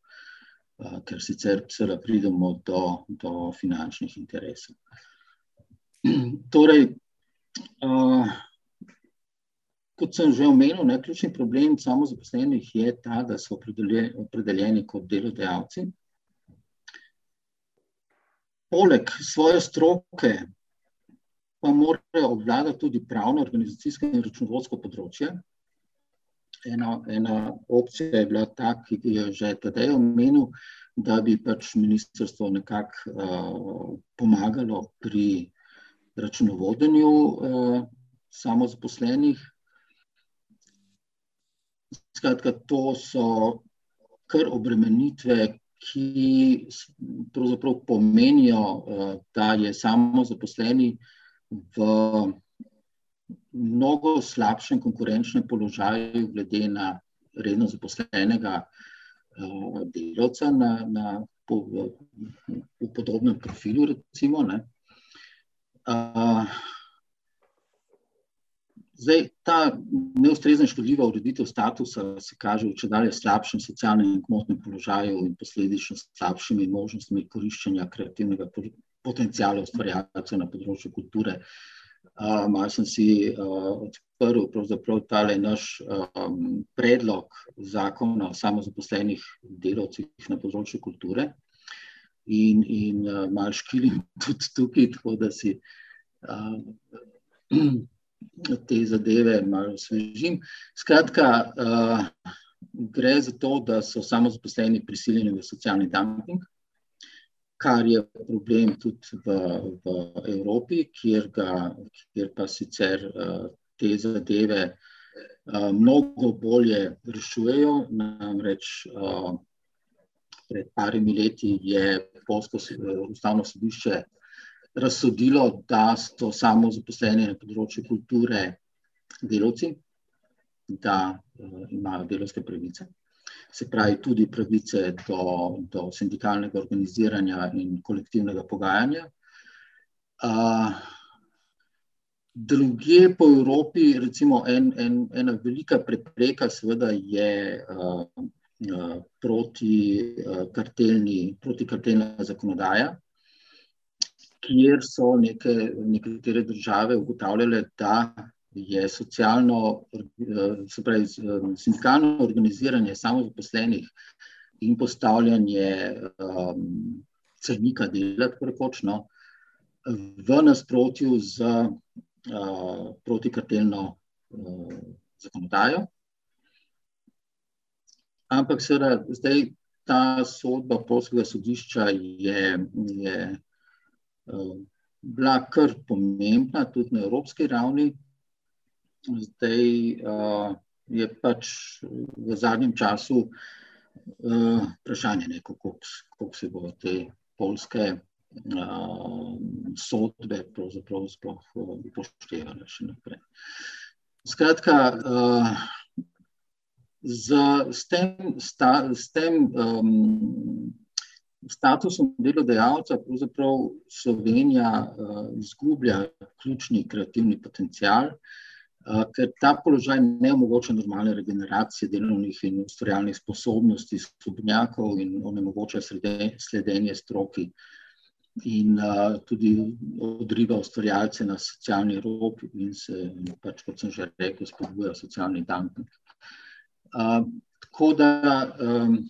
Uh, ker sicer seveda pridemo do, do finančnih interesov. Torej, uh, kot sem že omenil, ne, ključni problem samozaposlenih je ta, da so opredeljeni, kot delodajalci. Poleg svoje stroke pa morajo obvladati tudi pravno, organizacijsko in računovodsko področje. Ena, ena opcija je bila ta, ki je že tedaj omenil, da bi pač ministrstvo nekako uh, pomagalo pri računovodenju uh, samozaposlenih, Skratka, to so kar obremenitve, ki pravzaprav pomenijo, eh, da je samo zaposleni v mnogo slabšem konkurenčnem položaju, glede na redno zaposlenega eh, delavca na, na, po, v podobnem profilu. Recimo, Zdaj, ta neustrezna škodljiva ureditev statusa se kaže v če dalje slabšem socialnem in kmotnem položaju in posledično slabšimi možnostmi koriščenja kreativnega potencijala ustvarjalcev na področju kulture. Uh, Malo sem si uh, odprl pravzaprav tale naš um, predlog zakona o samozaposlenih delovcih na področju kulture in, in uh, malo škilim tudi tukaj, tako da si uh, te zadeve malo osvežim. Skratka, uh, gre za to, da so samo zaposleni prisiljeni v socialni dumping, kar je problem tudi v, v Evropi, kjer, ga, kjer pa sicer uh, te zadeve uh, mnogo bolje rešujejo. Namreč uh, pred parimi leti je Polsko ustavno sodišče razsodilo, da so samo zaposleni na področju kulture delavci, da uh, imajo delovske pravice. Se pravi, tudi pravice do, do sindikalnega organiziranja in kolektivnega pogajanja. Uh, druge po Evropi, recimo, en, en, ena velika prepreka, seveda, je uh, proti, uh, kartelni, proti kartelna zakonodaja kjer so neke, nekatere države ugotavljale, da je socialno, se pravi, sindikalno organiziranje samozaposlenih in postavljanje um, cenika dela, tako rekočno, v nasprotju z uh, protikartelno uh, zakonodajo. Ampak seveda zdaj ta sodba polskega sodišča je, je bila kar pomembna, tudi na evropski ravni. Zdaj uh, je pač v zadnjem času uh, vprašanje, kako se bo te polske uh, sodbe pravzaprav sploh upoštevale še naprej. Skratka, uh, z, s tem, sta, s tem um, statusom delodajalca pravzaprav Slovenija uh, izgublja ključni kreativni potencial, uh, ker ta položaj ne omogoča normalne regeneracije delovnih in ustvarjalnih sposobnosti sobnjakov in onemogoča sledenje stroki in uh, tudi odriva ustvarjalce na socialni rob in se, pač, kot sem že rekel, spodbuja socialni dumping. Uh, tako da um,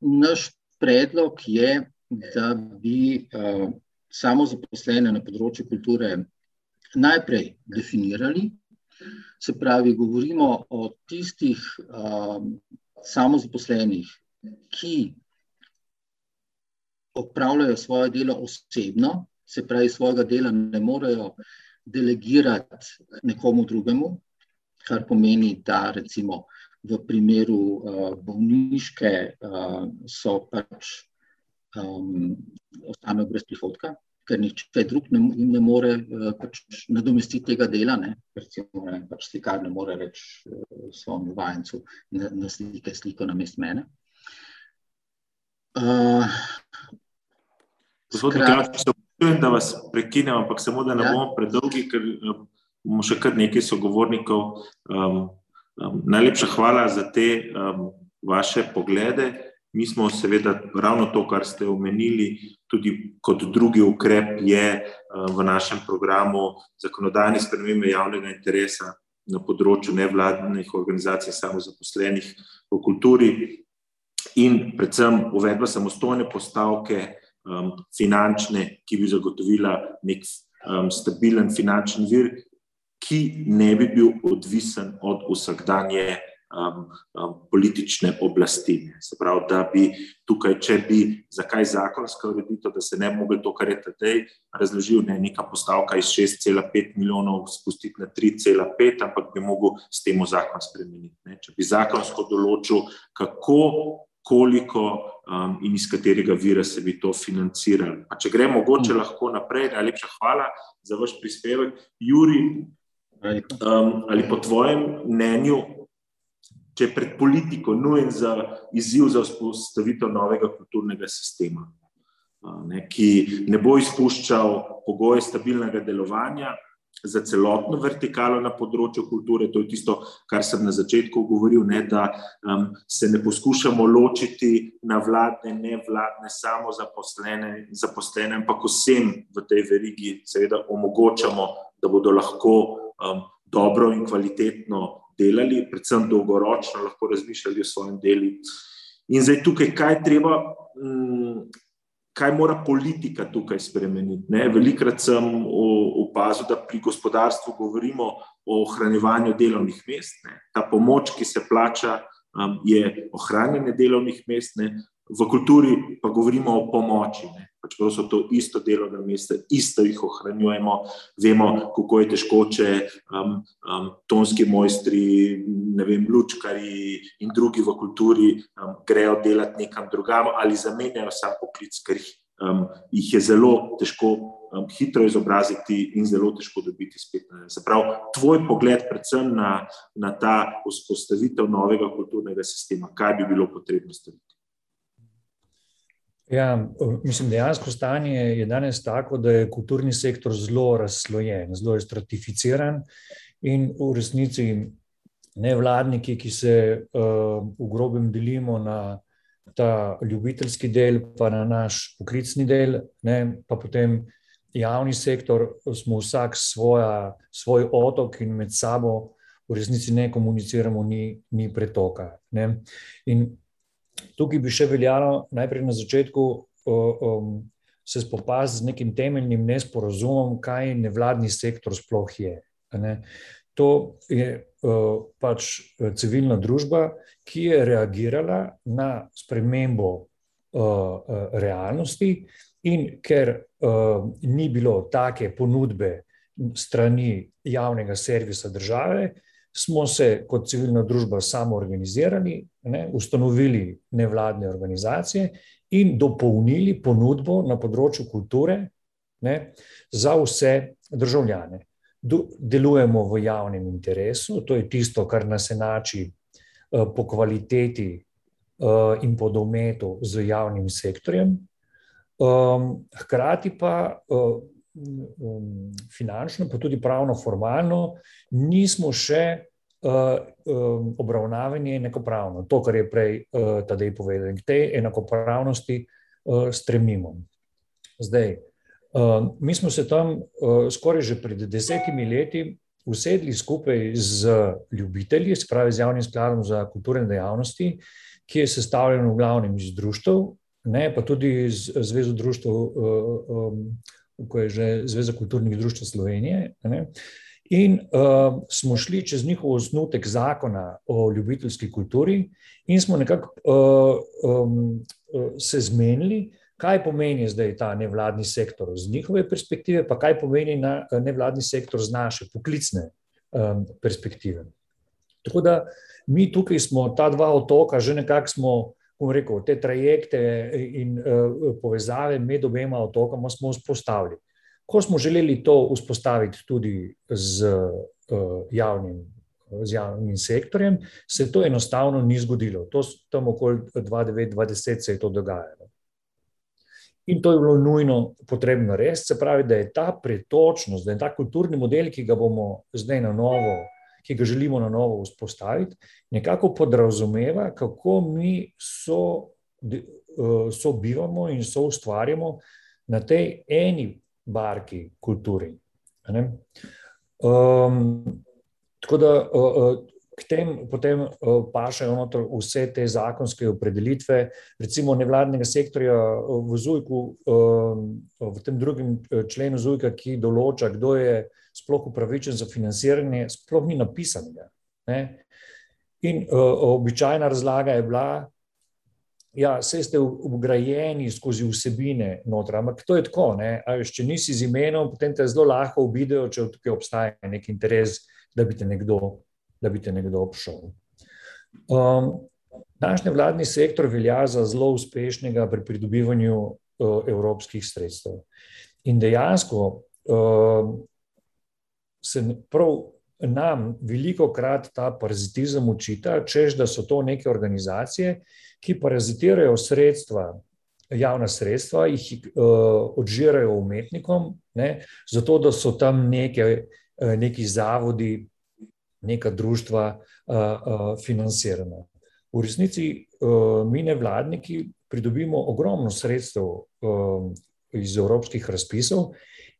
naš predlog je, da bi uh, samo zaposlene na področju kulture najprej definirali, Se pravi, govorimo o tistih um, samozaposlenih, ki opravljajo svoje delo osebno, se pravi, svojega dela ne morejo delegirati nekomu drugemu, kar pomeni, da recimo v primeru uh, bolniške uh, so pač um, ostanejo brez prihodka, ker nihče drug ne, ne more uh, pač nadomestiti tega dela. Ne? Recimo, ne, pač slikar ne more reči uh, svojemu vajencu, da na slike sliko na mest mene. Uh, Gospod Miklač, se občujem, da vas prekinem, ampak samo da ne ja. bomo predolgi, ker bomo še kar nekaj sogovornikov. Um, um, najlepša hvala za te um, vaše poglede. Mi smo seveda ravno to, kar ste omenili, tudi kot drugi ukrep je uh, v našem programu zakonodajne spremembe javnega interesa na področju nevladnih organizacij, samozaposlenih v kulturi in predvsem uvedba samostojne postavke um, finančne, ki bi zagotovila nek um, stabilen finančni vir, ki ne bi bil odvisen od vsakdanje um, um, politične oblasti. Se pravi, da bi tukaj, če bi zakaj zakonska ureditev, da se ne bi mogel to, kar je tedaj razložil, ne neka postavka iz 6,5 milijonov spustiti na 3,5, ampak bi mogel s tem zakon spremeniti. Ne. Če bi zakonsko določil, kako koliko um, in iz katerega vira se bi to financiralo. Pa če gremo mogoče lahko naprej, najlepša hvala za vaš prispevek. Juri, um, ali po tvojem mnenju, če je pred politiko nujen za izziv za vzpostavitev novega kulturnega sistema, ne, ki ne bo izpuščal pogoje stabilnega delovanja, za celotno vertikalo na področju kulture. To je tisto, kar sem na začetku govoril, ne, da um, se ne poskušamo ločiti na vladne, ne vladne, samo zaposlene, zaposlene, ampak vsem v tej verigi seveda omogočamo, da bodo lahko um, dobro in kvalitetno delali, predvsem dolgoročno lahko razmišljali o svojem delu. In zdaj tukaj, kaj treba. Um, kaj mora politika tukaj spremeniti. Velikrat sem opazil, da pri gospodarstvu govorimo o ohranjevanju delovnih mest. Ne. Ta pomoč, ki se plača, um, je ohranjanje delovnih mest, ne. V kulturi pa govorimo o pomoči. Ne. Pač so to isto delovne mesta, isto jih ohranjujemo. Vemo, kako je težko, če um, um, tonski mojstri, ne vem, lučkari in drugi v kulturi um, grejo delati nekam drugam ali zamenjajo sam poklic, ker jih, um, jih je zelo težko um, hitro izobraziti in zelo težko dobiti spet. Zaprav, tvoj pogled, predvsem na, na ta vzpostavitev novega kulturnega sistema, kaj bi bilo potrebno storiti. Ja, mislim, dejansko stanje je danes tako, da je kulturni sektor zelo razslojen, zelo je stratificiran in v resnici nevladniki, ki se uh, v grobem delimo na ta ljubiteljski del, pa na naš poklicni del, ne, pa potem javni sektor, smo vsak svoja, svoj otok in med sabo v resnici ne komuniciramo, ni, ni pretoka. Ne. In tukaj bi še veljalo najprej na začetku um, se spopasti z nekim temeljnim nesporazumom, kaj nevladni sektor sploh je. To je uh, pač civilna družba, ki je reagirala na spremembo uh, realnosti, in ker uh, ni bilo take ponudbe strani javnega servisa države, smo se kot civilna družba samo organizirali, ne, ustanovili nevladne organizacije in dopolnili ponudbo na področju kulture ne, za vse državljane. Delujemo v javnem interesu, to je tisto, kar nas enači eh, po kvaliteti eh, in po dometu z javnim sektorjem. Ehm, hkrati pa eh, finančno, pa tudi pravno, formalno, nismo še um, obravnavanje enakopravno. To, kar je prej uh, Tadej povedal, in k tej enakopravnosti uh, stremimo. Zdaj, uh, mi smo se tam uh, skoraj že pred desetimi leti usedli skupaj z ljubitelji, se pravi z javnim skladom za kulturne dejavnosti, ki je sestavljen v glavnem iz društv, ne, pa tudi z Zvezo društv, uh, um, ko je že Zveza kulturnih društv Slovenije. Ne, In uh, smo šli čez njihov osnutek zakona o ljubiteljski kulturi, in smo nekako uh, um, se zmenili, kaj pomeni zdaj ta nevladni sektor z njihove perspektive, pa kaj pomeni na, nevladni sektor z naše poklicne um, perspektive. Tako da mi tukaj smo, ta dva otoka, že nekako smo, bom rekel, te trajekte in uh, povezave med obema otokama smo vzpostavili. Ko smo želeli to vzpostaviti tudi z uh, javnim, z javnim sektorjem, se to enostavno ni zgodilo. To tam okoli 2009-2010 se je to dogajalo. In to je bilo nujno potrebno res, se pravi, da je ta pretočnost, da je ta kulturni model, ki ga bomo zdaj na novo, ki ga želimo na novo vzpostaviti, nekako podrazumeva, kako mi so, so bivamo in so ustvarjamo na tej eni barki kulturi. Um, tako da uh, k tem potem uh, pašajo noter vse te zakonske opredelitve, recimo nevladnega sektorja v Zujku, uh, v tem drugem členu Zujka, ki določa, kdo je sploh upravičen za financiranje, sploh ni napisanega. Ne? In uh, običajna razlaga je bila, ja, vse ste ugrajeni skozi vsebine noter, ampak to je tako, ne? če nisi z imenom, potem te zelo lahko ubidejo, če tukaj obstaja nek interes, da bi te nekdo da bi te nekdo obšel. Um, naš nevladni sektor velja za zelo uspešnega pri pridobivanju uh, evropskih sredstev. In dejansko uh, se prav nam veliko krat ta parazitizem učita, čež da so to neke organizacije, ki parazitirajo sredstva, javna sredstva, jih uh, odžirajo umetnikom, ne, zato da so tam neke, uh, neki zavodi, neka društva uh, uh, financirana. V resnici uh, mi, nevladniki, pridobimo ogromno sredstev uh, iz evropskih razpisov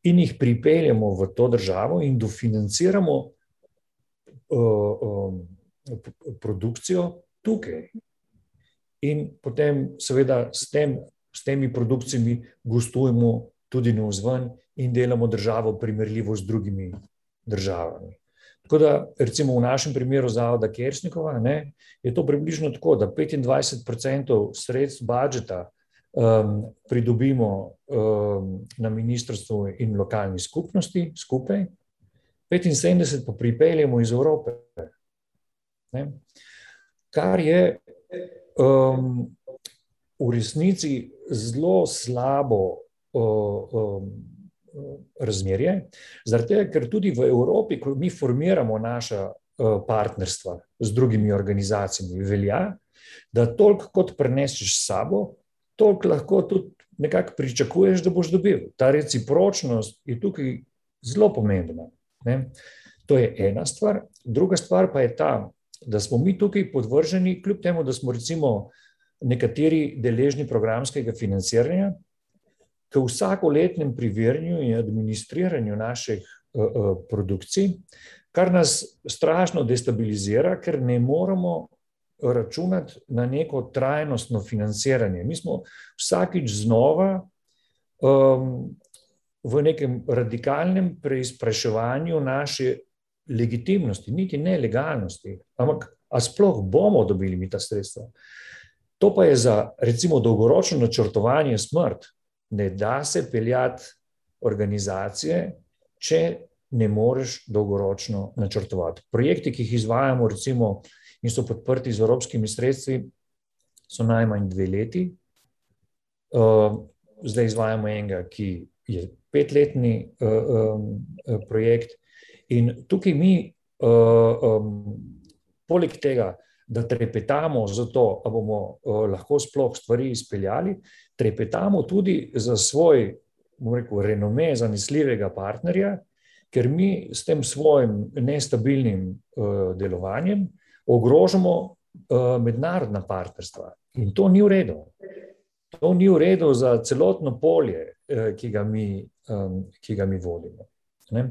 in jih pripeljemo v to državo in dofinanciramo produkcijo tukaj. In potem, seveda, s, tem, s temi produkcijami gostujemo tudi na vzven in delamo državo primerljivo z drugimi državami. Tako da, recimo v našem primeru zavoda Kersnikova, ne, je to približno tako, da 25% sredstv budžeta um, pridobimo um, na ministrstvu in lokalni skupnosti skupaj, 75% pa pripeljemo iz Evrope. Ne. Kar je um, v resnici zelo slabo. Um, razmerje. Zaradi tega, ker tudi v Evropi, ko mi formiramo naša eh, partnerstva z drugimi organizacijami, velja, da toliko kot preneseš s sabo, toliko lahko tudi nekako pričakuješ, da boš dobil. Ta recipročnost je tukaj zelo pomembna. Ne? To je ena stvar. Druga stvar pa je ta, da smo mi tukaj podvrženi, kljub temu, da smo recimo nekateri deležni programskega financiranja, k vsakoletnem preverjanju in administriranju naših uh, uh, produkcij, kar nas strašno destabilizira, ker ne moremo računati na neko trajnostno financiranje. Mi smo vsakič znova um, v nekem radikalnem preizpraševanju naše legitimnosti, niti ne legalnosti, ampak a sploh bomo dobili mi ta sredstva. To pa je za recimo dolgoročno načrtovanje smrt, ne da se peljati organizacije, če ne moreš dolgoročno načrtovati. Projekti, ki jih izvajamo, recimo, in so podprti z evropskimi sredstvi, so najmanj dve leti. Uh, zdaj izvajamo enega, ki je petletni uh, um, projekt, in tukaj mi, uh, um, poleg tega, da trepetamo za to, da bomo uh, lahko sploh stvari izpeljali, trepetamo tudi za svoj, bomo rekel, renome, zanesljivega partnerja, ker mi s tem svojim nestabilnim uh, delovanjem ogrožamo uh, mednarodna partnerstva. In to ni v redu. To ni v redu za celotno polje, ki, ga mi, um, ki ga mi vodimo. Ne?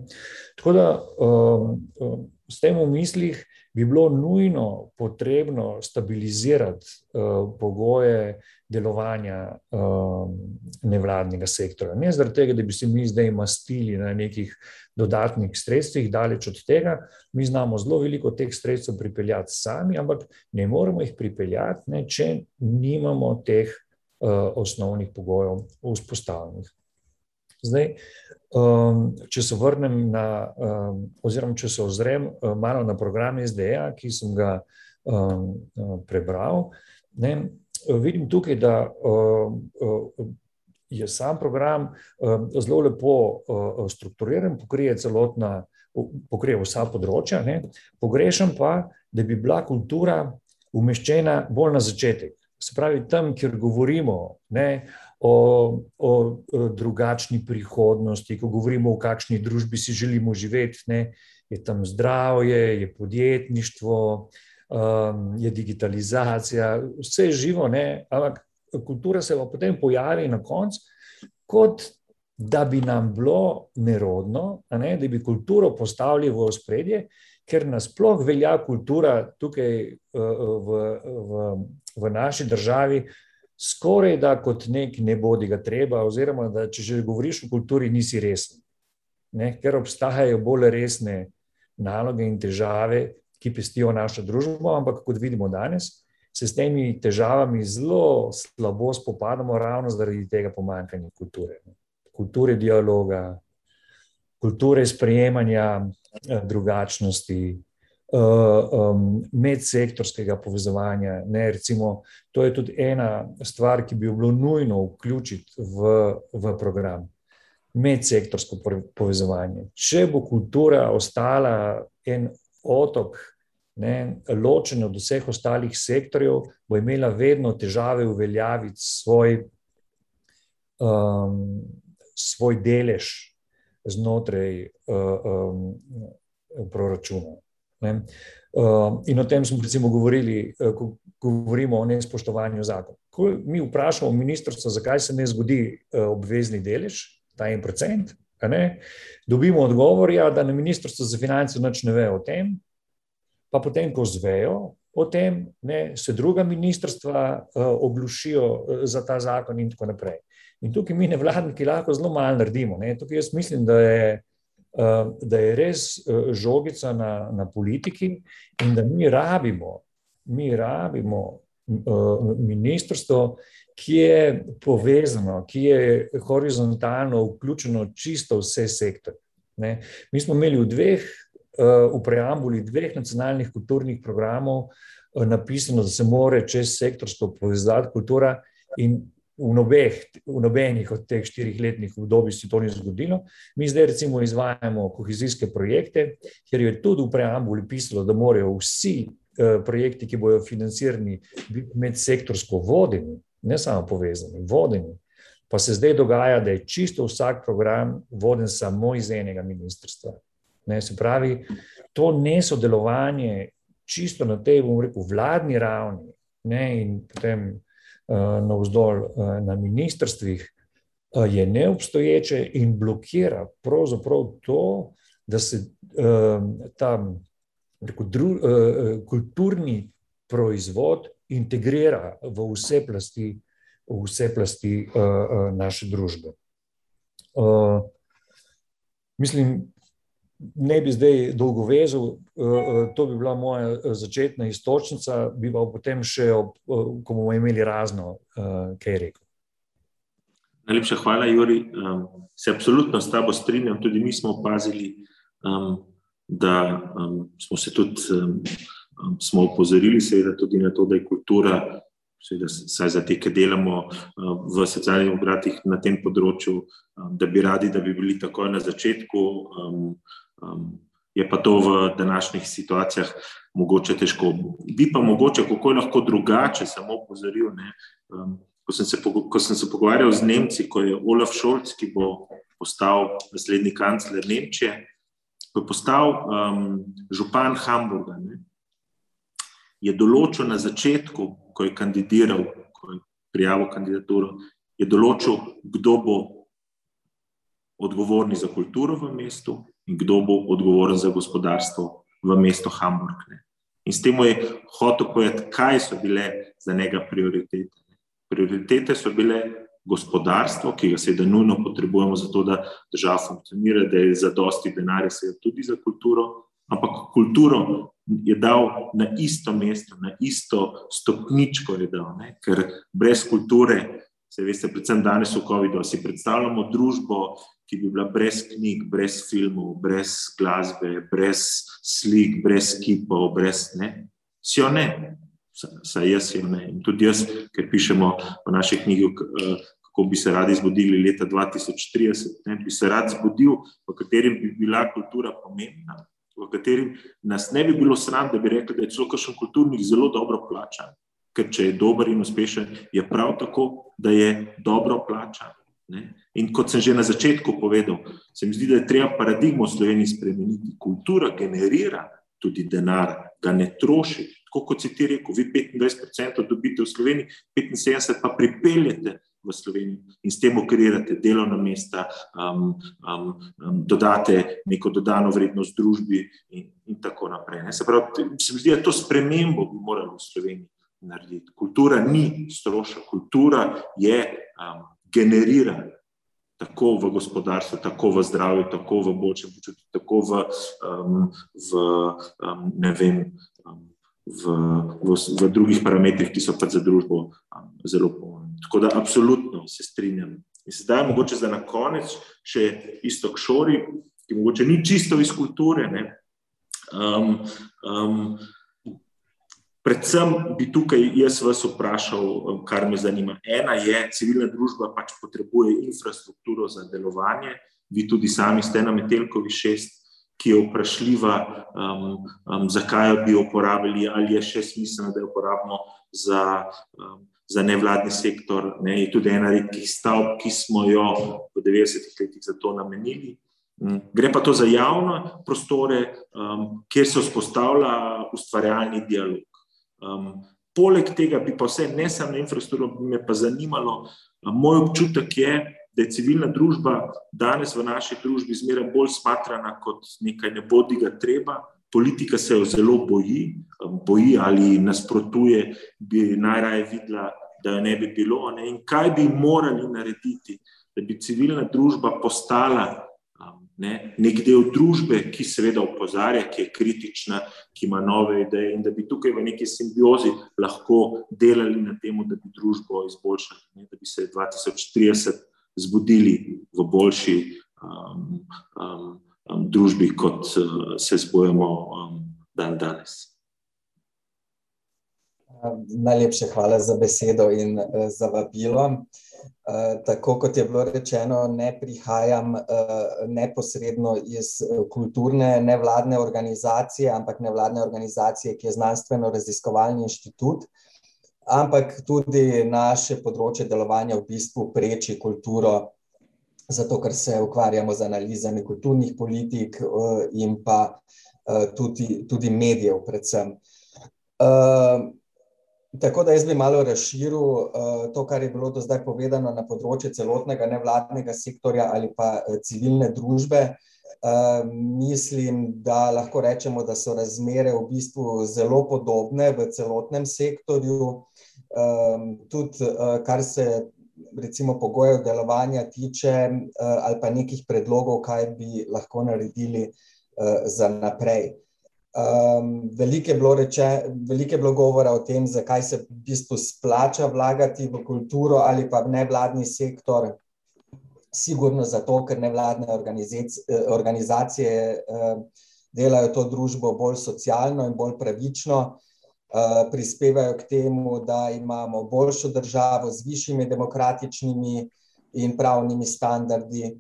Tako da um, um, s tem v mislih bi bilo nujno potrebno stabilizirati uh, pogoje delovanja um, nevladnega sektorja. Ne zaradi tega, da bi se mi zdaj mastili na nekih dodatnih sredstvih, daleč od tega. Mi znamo zelo veliko teh sredstev pripeljati sami, ampak ne moremo jih pripeljati, ne, če nimamo teh uh, osnovnih pogojev vzpostavljenih. Zdaj, um, če se vrnem na, um, oziroma če se ozrem uh, malo na program SDA, ki sem ga um, uh, prebral, ne, vidim tukaj, da um, uh, je sam program um, zelo lepo uh, strukturiran, pokrije celotna, pokrije vsa področja. Ne, pogrešam pa, da bi bila kultura umeščena bolj na začetek. Se pravi, tam, kjer govorimo ne, o, o drugačni prihodnosti, ko govorimo, v kakšni družbi si želimo živeti, ne, je tam zdravje, je podjetništvo, um, je digitalizacija, vse je živo, ne, ampak kultura se pa potem pojavi na koncu, kot da bi nam bilo nerodno, ne, da bi kulturo postavili v ospredje. Ker nasploh velja kultura tukaj v, v, v naši državi, skoraj da kot nek ne bodi ga treba, oziroma da če že govoriš o kulturi, nisi resen. Ne? Ker obstajajo bolj resne naloge in težave, ki pestijo našo družbo, ampak kot vidimo danes, se s temi težavami zelo slabo spopadamo, ravno zaradi tega pomankanja kulture. Kulture dialoga, kulture sprejemanja eh, drugačnosti, um, medsektorskega povezovanja. Ne, recimo, to je tudi ena stvar, ki bi jo bilo nujno vključiti v, v program. Medsektorsko povezovanje. Če bo kultura ostala en otok, ne, ločen od vseh ostalih sektorjev, bo imela vedno težave uveljaviti svoj, um, svoj delež znotraj uh, um, proračuna. Uh, in o tem smo recimo govorili, uh, ko govorimo o nespoštovanju zakona. Ko mi vprašamo ministrstvo, zakaj se ne zgodi uh, obvezni delež, ta en procent, dobimo odgovor, ja, da na ministrstvo za finance nič ne ve o tem, pa potem, ko zvejo o tem, ne, se druga ministrstva uh, oglušijo uh, za ta zakon in tako naprej. In tukaj mi nevladniki lahko zelo malo naredimo. Ne? Tukaj jaz mislim, da je Eh, da je res eh, žogica na, na politiki in da mi rabimo, mi rabimo eh, ministrstvo, ki je povezano, ki je horizontalno vključeno čisto vse sektore. Mi smo imeli v dveh, v preambuli dveh nacionalnih kulturnih programov napisano, da se more čez sektorsko povezati kultura in v, nobeh, v nobenih od teh štirih letnih obdobij se to ni zgodilo. Mi zdaj recimo izvajamo kohezijske projekte, kjer je tudi v preambuli pisalo, da morajo vsi eh, projekti, ki bodo financirani, biti medsektorsko vodeni, ne samo povezani, vodeni. Pa se zdaj dogaja, da je čisto vsak program voden samo iz enega ministrstva. Ne, se pravi, to nesodelovanje čisto na tej, bomo rekel, vladni ravni ne, in potem navzdol eh, na ministrstvih, eh, je neobstoječe in blokira pravzaprav to, da se ta rekel, dru, kulturni proizvod integrira v vse plasti, v vse plasti naše družbe. Mislim, ne bi zdaj dolgo vezal, eh, eh, to bi bila moja eh, začetna istočnica, bi pa potem še, ko bomo imeli razno, kaj rekel. Najlepša hvala, Juri. Se absolutno s tabo strinjam. Tudi mi smo opazili, da smo se tudi smo upozorili, seveda, tudi na to, da je kultura, seveda, saj za te, ki delamo v socialnih obratih na tem področju, da bi radi, da bi bili takoj na začetku. Um, je pa to v današnjih situacijah mogoče težko. Bi pa mogoče, kako je lahko drugače, samo opozoril. Um, ko, sem se, ko sem se pogovarjal z Nemci, ko je Olaf Scholz, ki bo postal naslednji kancler Nemčije, ko je postal um, župan Hamburga, ne, je določil na začetku, ko je kandidiral, ko je prijavil kandidaturo, je določil, kdo bo odgovorni za kulturo v mestu in kdo bo odgovoren za gospodarstvo v mestu Hamburg. Ne. In s tem je hotel povedati, kaj so bile za njega prioritete. Prioritete so bile gospodarstvo, ki ga seveda nujno potrebujemo, zato da država funkcionira, da je za dosti denarja, seveda tudi za kulturo, ampak kulturo je dal na isto mesto, na isto stopničko, dal, ker brez kulture, se veste, predvsem danes v COVID-u, si predstavljamo družbo, ki bi bila brez knjig, brez filmov, brez glasbe, brez slik, brez kipov, brez ne. Si jo ne, saj jaz jo ne. In tudi jaz, ker pišemo v naši knjigi, kako bi se radi zbudili leta 2030, ne, bi se rad zbudil, v katerem bi bila kultura pomembna, v katerem nas ne bi bilo sram, da bi rekli, da je celo kakšen kulturnik zelo dobro plačan. Ker če je dober in uspešen, je prav tako, da je dobro plačan. Ne? In kot sem že na začetku povedal, se mi zdi, da je treba paradigmo v Sloveniji spremeniti. Kultura generira tudi denar, ga ne troši. Tako kot si ti rekel, vi 25% dobite v Sloveniji, 75% pa pripeljete v Sloveniji in s tem ukreirate delovna mesta, um, um, um, dodate neko dodano vrednost družbi in, in tako naprej. Ne. Se pravi, se mi zdi, da to spremembo bi morali v Sloveniji narediti. Kultura ni strošek, kultura je um, generira tako v gospodarstvu, tako v zdravju, tako v boljšem počutju, tako v, um, v um, ne vem, um, v, v, v drugih parametrih, ki so pa za družbo um, zelo pomembni. Tako da, absolutno se strinjam. In sedaj, mogoče za na konec, še isto k šori, ki mogoče ni čisto iz kulture. Um, um, predvsem bi tukaj jaz vas vprašal, kar me zanima. Ena je, civilna družba pač potrebuje infrastrukturo za delovanje. Vi tudi sami ste na Metelkovi šest, ki je vprašljiva, um, um, zakaj bi jo uporabili, ali je še smiselno, da jo uporabimo za. Um, za nevladni sektor, ne, je tudi ena redkih stavb, ki smo jo v 90-ih letih za to namenili. Mm, gre pa to za javne prostore, um, kjer se vzpostavlja ustvarjalni dialog. Um, poleg tega bi pa vse, ne samo infrastrukturo, bi me pa zanimalo, um, moj občutek je, da je civilna družba danes v naši družbi zmeraj bolj smatrana kot nekaj ne bodi ga treba, politika se jo zelo boji, boji ali nasprotuje, bi najraje videla, da jo ne bi bilo. Ne? In kaj bi morali narediti, da bi civilna družba postala ne, nek del družbe, ki seveda opozarja, ki je kritična, ki ima nove ideje, in da bi tukaj v neki simbiozi lahko delali na tem, da bi družbo izboljšali, ne? da bi se 2030 zbudili v boljši. Um, um, um, družbi, kot uh, se zbojamo um, dan danes. Najlepše hvala za besedo in uh, za vabilo. Uh, tako kot je bilo rečeno, ne prihajam uh, neposredno iz kulturne nevladne organizacije, ampak nevladne organizacije, ki je znanstveno-raziskovalni inštitut, ampak tudi naše področje delovanja v bistvu preči kulturo zato ker se ukvarjamo z analizami kulturnih politik uh, in pa uh, tudi, tudi medijev, predvsem. Uh, tako da jaz bi malo razširil uh, to, kar je bilo do zdaj povedano na področju celotnega nevladnega sektorja ali pa uh, civilne družbe. Uh, mislim, da lahko rečemo, da so razmere v bistvu zelo podobne v celotnem sektorju. Um, tudi, uh, kar se recimo pogojev delovanja tiče, eh, ali pa nekih predlogov, kaj bi lahko naredili eh, za naprej. Um, veliko, je reče, veliko je bilo govora o tem, zakaj se v bistvu splača vlagati v kulturo ali pa v nevladni sektor. Sigurno zato, ker nevladne organizacije, organizacije uh, delajo to družbo bolj socialno in bolj pravično. Uh, prispevajo k temu, da imamo boljšo državo z višjimi demokratičnimi in pravnimi standardi.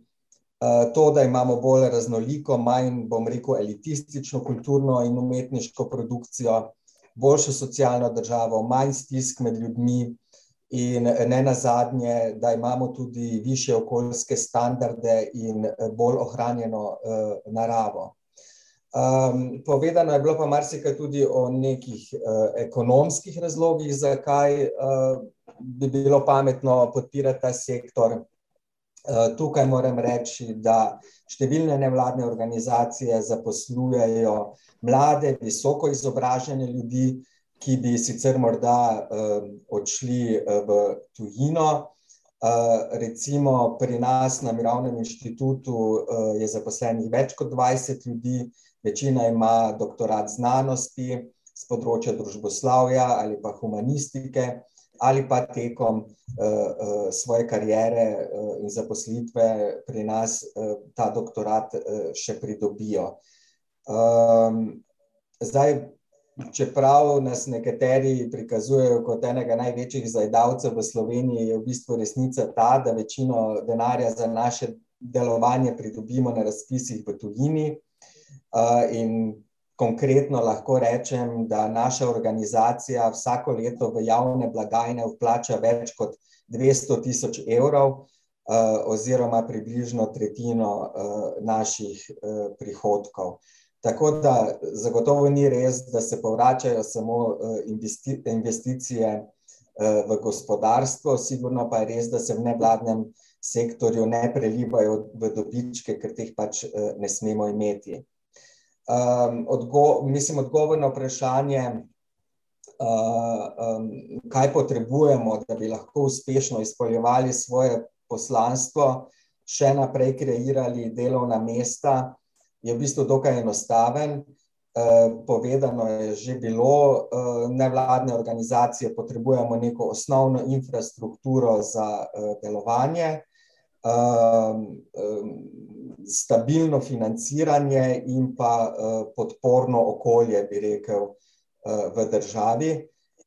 Eh, to, da imamo bolj raznoliko, manj, bom rekel, elitistično, kulturno in umetniško produkcijo, boljšo socialno državo, manj stisk med ljudmi, in ne na zadnje, da imamo tudi više okoljske standarde in bolj ohranjeno uh, naravo. Um, povedano je bilo pa marsikaj tudi o nekih uh, ekonomskih razlogih, zakaj uh, bi bilo pametno podpirati ta sektor. Tukaj moram reči, da številne nevladne organizacije zaposlujejo mlade, visoko izobražene ljudi, ki bi sicer morda odšli v tujino. Recimo pri nas na Mirovnem inštitutu je zaposlenih več kot dvajset ljudi, večina ima doktorat znanosti s področja družboslovja ali pa humanistike ali pa tekom svoje kariere in zaposlitve pri nas ta doktorat še pridobijo. Zdaj, čeprav nas nekateri prikazujejo kot enega največjih zajedavcev v Sloveniji, je v bistvu resnica ta, da večino denarja za naše delovanje pridobimo na razpisih v tujini. In konkretno lahko rečem, da naša organizacija vsako leto v javne blagajne vplača več kot dvesto tisoč evrov, oziroma približno tretjino naših prihodkov. Tako da zagotovo ni res, da se povračajo samo investicije v gospodarstvo, sigurno pa je res, da se v nevladnem sektorju ne prelivajo v dobičke, ker teh pač ne smemo imeti. Mislim odgovor na vprašanje, kaj potrebujemo, da bi lahko uspešno izpolnjevali svoje poslanstvo, še naprej kreirali delovna mesta, je v bistvu dokaj enostaven. povedano je že bilo, nevladne organizacije potrebujemo neko osnovno infrastrukturo za delovanje, stabilno financiranje in pa podporno okolje, bi rekel, v državi.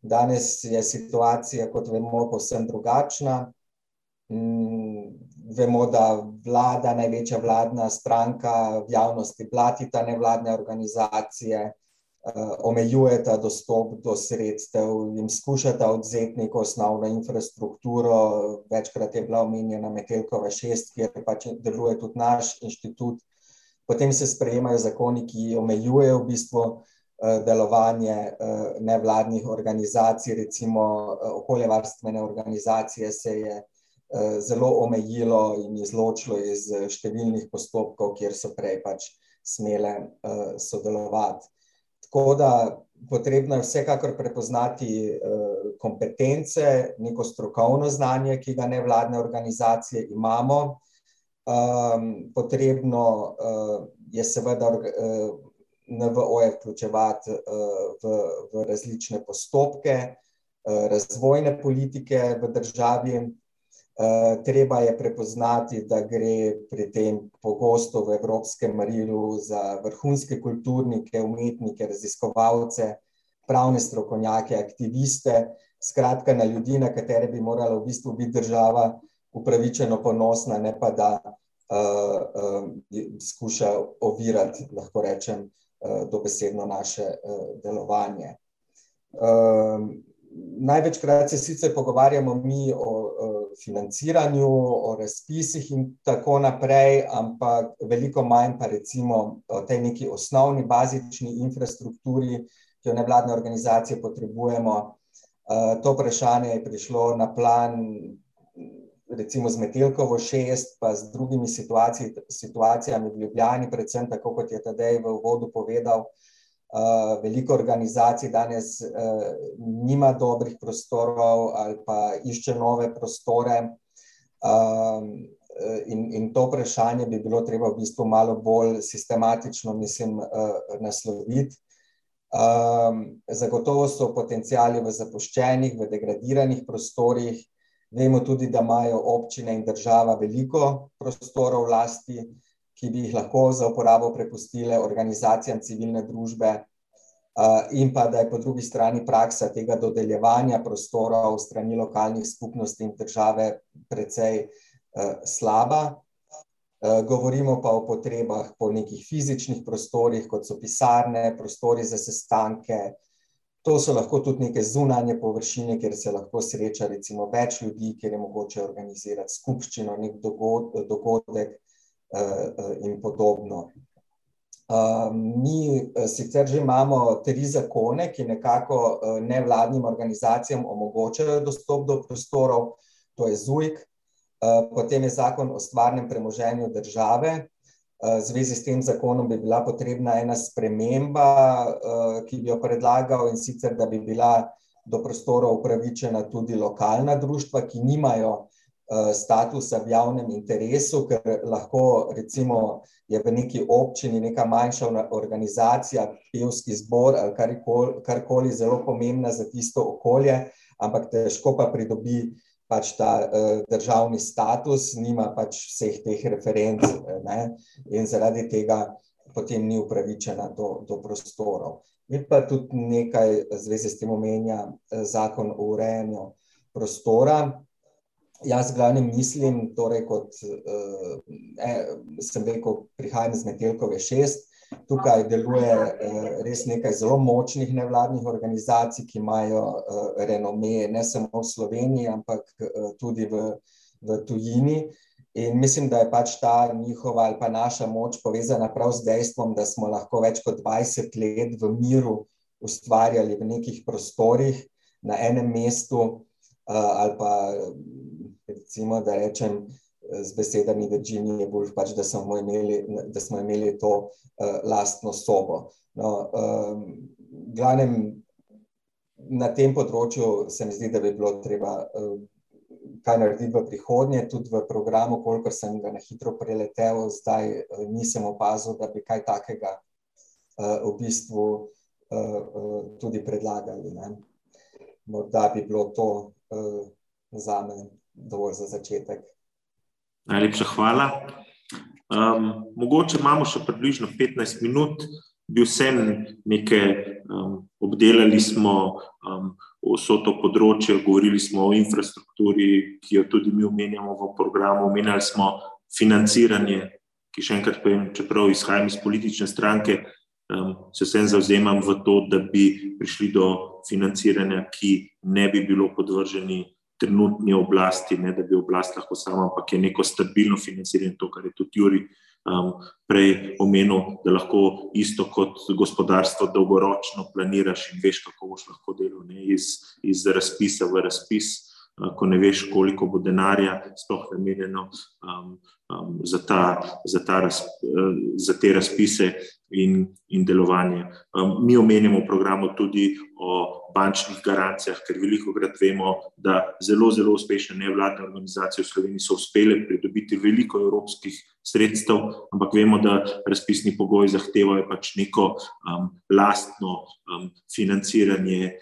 Danes je situacija, kot vemo, povsem drugačna. vemo, da vlada, največja vladna stranka v javnosti blatita nevladne organizacije, omejujeta dostop do sredstev, jim skušata odvzeti neko osnovno infrastrukturo, večkrat je bila omenjena Metelkova šest, kjer pač deluje tudi naš inštitut. Potem se sprejemajo zakoni, ki omejujejo v bistvu delovanje nevladnih organizacij, recimo okoljevarstvene organizacije se je zelo omejilo in izločilo iz številnih postopkov, kjer so prej pač smele sodelovati. Tako da potrebno je vsekakor prepoznati kompetence, neko strokovno znanje, ki ga nevladne organizacije imamo. potrebno je seveda NVO-je vključevati v, v različne postopke, razvojne politike v državi. Treba je prepoznati, da gre pri tem pogosto v evropskem merilu za vrhunske kulturnike, umetnike, raziskovalce, pravne strokovnjake, aktiviste, skratka na ljudi, na katere bi morala v bistvu biti država upravičeno ponosna, ne pa da skuša ovirati, lahko rečem, dobesedno naše delovanje. največkrat se sicer pogovarjamo mi o financiranju, o razpisih in tako naprej, ampak veliko manj pa recimo o tej neki osnovni bazični infrastrukturi, ki jo nevladne organizacije potrebujemo. to vprašanje je prišlo na plan recimo z Metelkovo šest pa z drugimi situacijami v Ljubljani, predvsem tako, kot je Tadej v uvodu povedal, veliko organizacij danes nima dobrih prostorov ali pa išče nove prostore. in, in to vprašanje bi bilo treba v bistvu malo bolj sistematično, mislim, nasloviti. zagotovo so potenciali v zapuščenih, v degradiranih prostorih, vemo tudi, da imajo občine in država veliko prostorov v lasti, ki bi jih lahko za uporabo prepustile organizacijam civilne družbe. in pa da je po drugi strani praksa tega dodeljevanja prostorov s strani lokalnih skupnosti in države precej slaba. govorimo pa o potrebah po nekih fizičnih prostorih, kot so pisarne, prostori za sestanke, to so lahko tudi neke zunanje površine, kjer se lahko sreča recimo več ljudi, kjer je mogoče organizirati skupščino, neki dogodek, in podobno. mi sicer že imamo tri zakone, ki nekako nevladnim organizacijam omogočajo dostop do prostorov, to je ZUJIK, Potem je zakon o stvarnem premoženju države. V zvezi s tem zakonom bi bila potrebna ena sprememba, ki bi jo predlagal, in sicer, da bi bila do prostora upravičena tudi lokalna društva, ki nimajo statusa v javnem interesu, ker lahko recimo je v neki občini neka manjša organizacija, pevski zbor ali karkoli zelo pomembna za tisto okolje, ampak težko pa pridobi pač ta državni status, nima pač vseh teh referenc, ne, in zaradi tega potem ni upravičena do, do prostorov. Je pa tudi nekaj v zvezi s tem omenja zakon o urejanju prostora. Jaz v glavnem mislim, torej kot sem rekel, prihajam iz Metelkove šest, tukaj deluje res nekaj zelo močnih nevladnih organizacij, ki imajo renome ne samo v Sloveniji, ampak tudi v, v tujini. In mislim, da je pač ta njihova ali pa naša moč povezana prav z dejstvom, da smo lahko več kot dvajset let v miru ustvarjali v nekih prostorih na enem mestu, ali pa recimo, da rečem z besedami Virginije Woolf, pač da smo imeli, da smo imeli to lastno sobo. No, v glavnem na tem področju se mi zdi, da bi bilo treba kaj narediti v prihodnje, tudi v programu, kolikor sem ga na hitro preletel, zdaj nisem opazil, da bi kaj takega v bistvu tudi predlagali, ne. Morda bi bilo to zame dovolj za začetek. Najlepša hvala. mogoče imamo še približno petnajst minut, bi vseeno nekaj obdelali smo vso to področje, govorili smo o infrastrukturi, ki jo tudi mi omenjamo v programu, omenjali smo financiranje, ki, še enkrat povem, čeprav izhajam iz politične stranke, se vseeno zavzemam v to, da bi prišli do financiranja, ki ne bi bilo podvrženo trenutni oblasti, ne da bi oblast lahko sama, ampak je neko stabilno financiranje, to, kar je tudi Jurij prej omenil, da lahko isto kot gospodarstvo dolgoročno planiraš in veš, kako boš lahko delal, ne, iz, iz razpisa v razpis, ko ne veš, koliko bo denarja sploh namenjeno za ta, za ta za te razpise in, in delovanje. mi omenjamo v programu tudi o bančnih garancijah, ker velikokrat vemo, da zelo, zelo uspešne nevladne organizacije v Sloveniji so uspele pridobiti veliko evropskih sredstev, ampak vemo, da razpisni pogoji zahtevajo pač neko lastno financiranje,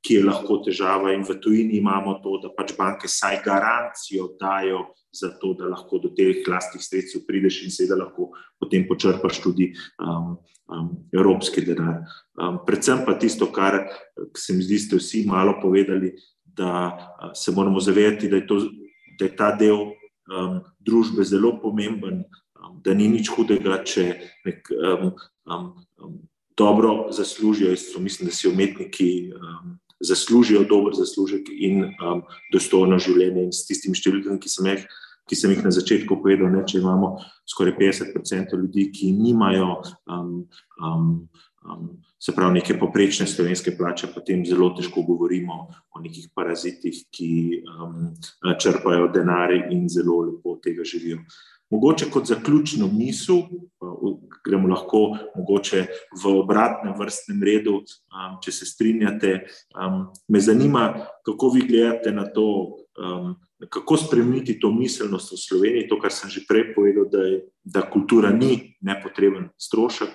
ki je lahko težava, in v tujini imamo to, da pač banke vsaj garancijo dajo za to, da lahko do teh lastnih sredstev prideš in seveda lahko potem počrpaš tudi evropski denar. predvsem pa tisto, kar se mi zdi, ste vsi malo povedali, da se moramo zavedati, da je to, da je ta del družbe zelo pomemben, da ni nič hudega, če dobro zaslužijo, jaz mislim, da si umetniki zaslužijo dober zaslužek in dostojno življenje, in s tistimi številkami, ki sem jih, ki sem jih na začetku povedal, ne, če imamo skoraj petdeset procentov ljudi, ki nimajo se pravi neke povprečne slovenske plače, potem zelo težko govorimo o nekih parazitih, ki črpajo denar in zelo lepo od tega živijo. Mogoče kot zaključno misel, gremo lahko mogoče v obratnem vrstnem redu, če se strinjate, me zanima, kako vi gledate na to, kako spremeniti to miselnost v Sloveniji, to, kar sem že prej povedal, da je, da kultura ni nepotreben strošek.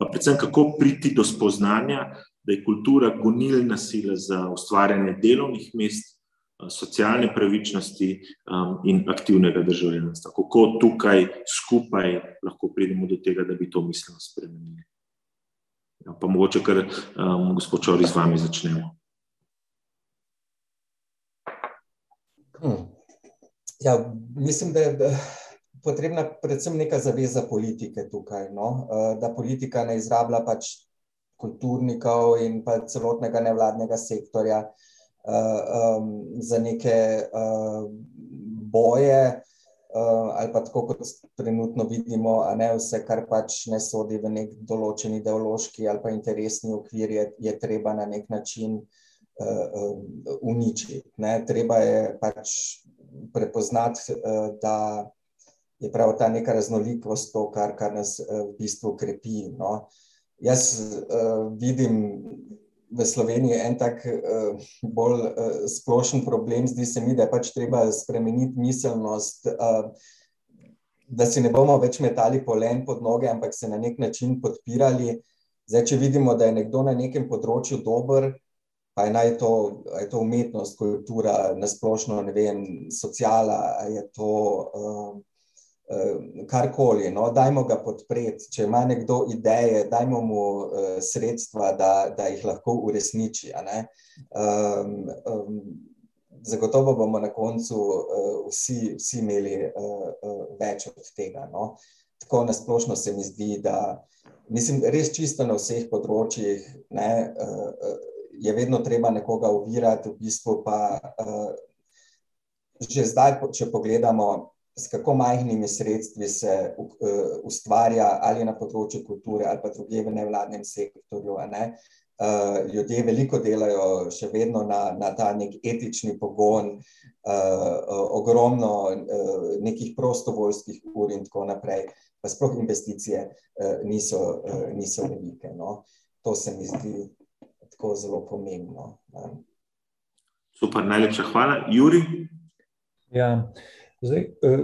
Pa predvsem, kako priti do spoznanja, da je kultura gonilna sila za ustvarjanje delovnih mest, socialne pravičnosti in aktivnega državljanstva. Kako tukaj skupaj lahko pridemo do tega, da bi to miselnost spremenili. Pa mogoče kar gospod Čordić, z vami začnemo. Ja, mislim, da je potrebna predvsem neka zaveza politike tukaj, no, da politika ne izrablja pač kulturnikov in pa celotnega nevladnega sektorja za neke boje, ali pa tako, kot trenutno vidimo, a ne, vse, kar pač ne sodi v neki določen ideološki ali pa interesni okvir, je, je treba na neki način uničiti, ne, treba je pač prepoznati, da je prav ta neka raznolikost to, kar, kar nas v bistvu krepi. No. Jaz vidim v Sloveniji en tak bolj splošen problem, zdi se mi, da je pač treba spremeniti miselnost, da si ne bomo več metali polen pod noge, ampak se na nek način podpirali. Zdaj, če vidimo, da je nekdo na nekem področju dober, pa je naj to, je to umetnost, kultura, nasplošno, ne vem, sociala, je to uh, uh, karkoli. No? Dajmo ga podpreti. Če ima nekdo ideje, dajmo mu uh, sredstva, da, da jih lahko uresniči. Um, um, zagotovo bomo na koncu uh, vsi, vsi imeli uh, uh, več od tega. No? Tako nasplošno se mi zdi, da mislim, res čisto na vseh področjih ne, uh, je vedno treba nekoga uvirati, v bistvu pa uh, že zdaj, če pogledamo, s kako majhnimi sredstvi se uh, ustvarja ali na področju kulture ali pa druge v nevladnem sektorju. Ne, uh, Uh, ljudje veliko delajo še vedno na, na ta nek etični pogon, uh, ogromno uh, nekih prostovoljskih ur in tako naprej, pa sploh investicije uh, niso, uh, niso velike. No. To se mi zdi tako zelo pomembno. Ne. Super, najlepša hvala. Juri? Ja. Zdaj,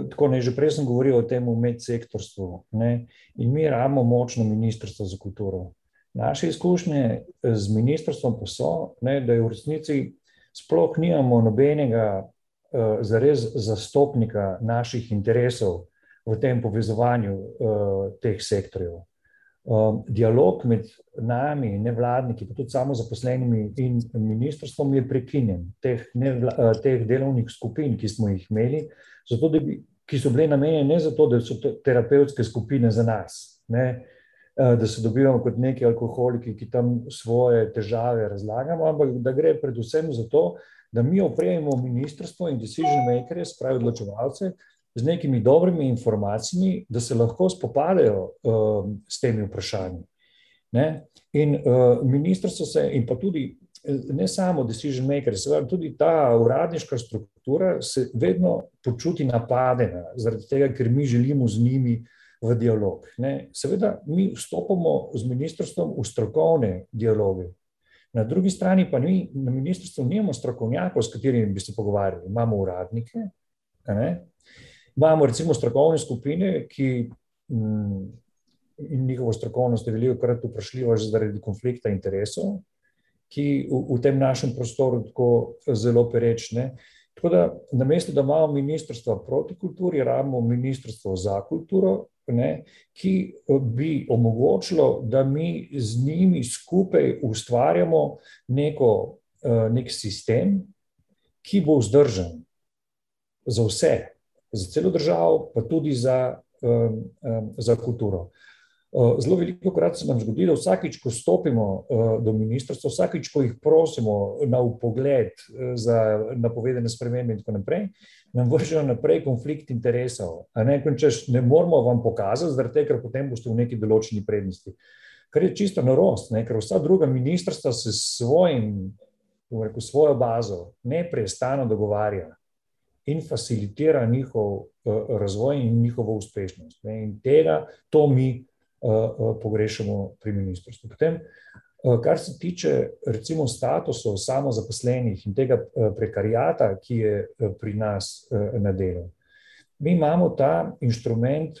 tako ne, že prej sem govoril o tem medsektorstvu. Ne, in mi imamo močno ministrstvo za kulturo. Naše izkušnje eh, z ministrstvom pa so, ne, da je v resnici sploh nimamo nobenega uh, zares zastopnika naših interesov v tem povezovanju uh, teh sektorjev. Um, dialog med nami, nevladniki, pa tudi samo zaposlenimi in ministrstvom je prekinjen. Teh, nevla, uh, teh delovnih skupin, ki smo jih imeli, zato, bi, ki so bile namenjene ne zato, da so terapevtske skupine za nas. Ne, Eh, da se dobivamo kot neki alkoholiki, ki tam svoje težave razlagamo, ampak da gre predvsem za to, da mi opremimo ministrstvo in decision makers, pravi odločevalce, z nekimi dobrimi informacijami, da se lahko spopadajo uh, s temi vprašanji. Ne? In uh, ministrstvo se, in pa tudi ne samo decision makers, seveda tudi ta uradniška struktura se vedno počuti napadena, zaradi tega, ker mi želimo z njimi v dialog. Ne. Seveda, mi vstopamo z ministrstvom v strokovne dialoge. Na drugi strani pa mi na ministrstvu nimamo strokovnjakov, s katerimi bi se pogovarjali. Imamo uradnike, ne. imamo recimo strokovne skupine, ki mm, in njihovo strokovnost je veliko krat vprašljiva že zaradi konflikta interesov, ki v, v tem našem prostoru tako zelo perečne. Tako da, namesto da imamo ministrstvo proti kulturi, imamo ministrstvo za kulturo, ne, ki eh, bi omogočilo, da mi z njimi skupaj ustvarjamo neko, eh, nek sistem, ki bo vzdržen za vse, za celo državo, pa tudi za, eh, za kulturo. Eh, zelo veliko krat se nam zgodi, da vsakič, ko stopimo eh, do ministrstva, vsakič, ko jih prosimo na upogled eh, za napovedane spremembe in tako naprej, nam vržejo naprej konflikt interesov. Ne, češ, ne moramo vam pokazati, zaradi tega, ker potem boste v neki določeni prednosti. Kar je čisto norost, ne, ker vsa druga ministrstva se s svojim, rekel, svojo bazo neprestano dogovarja in facilitira njihov razvoj in njihovo uspešnost. In tega, to mi pogrešamo pri ministrstvu. Potem, eh, kar se tiče recimo statusov samozaposlenih in tega prekarijata, ki je pri nas na delu. Mi imamo ta inštrument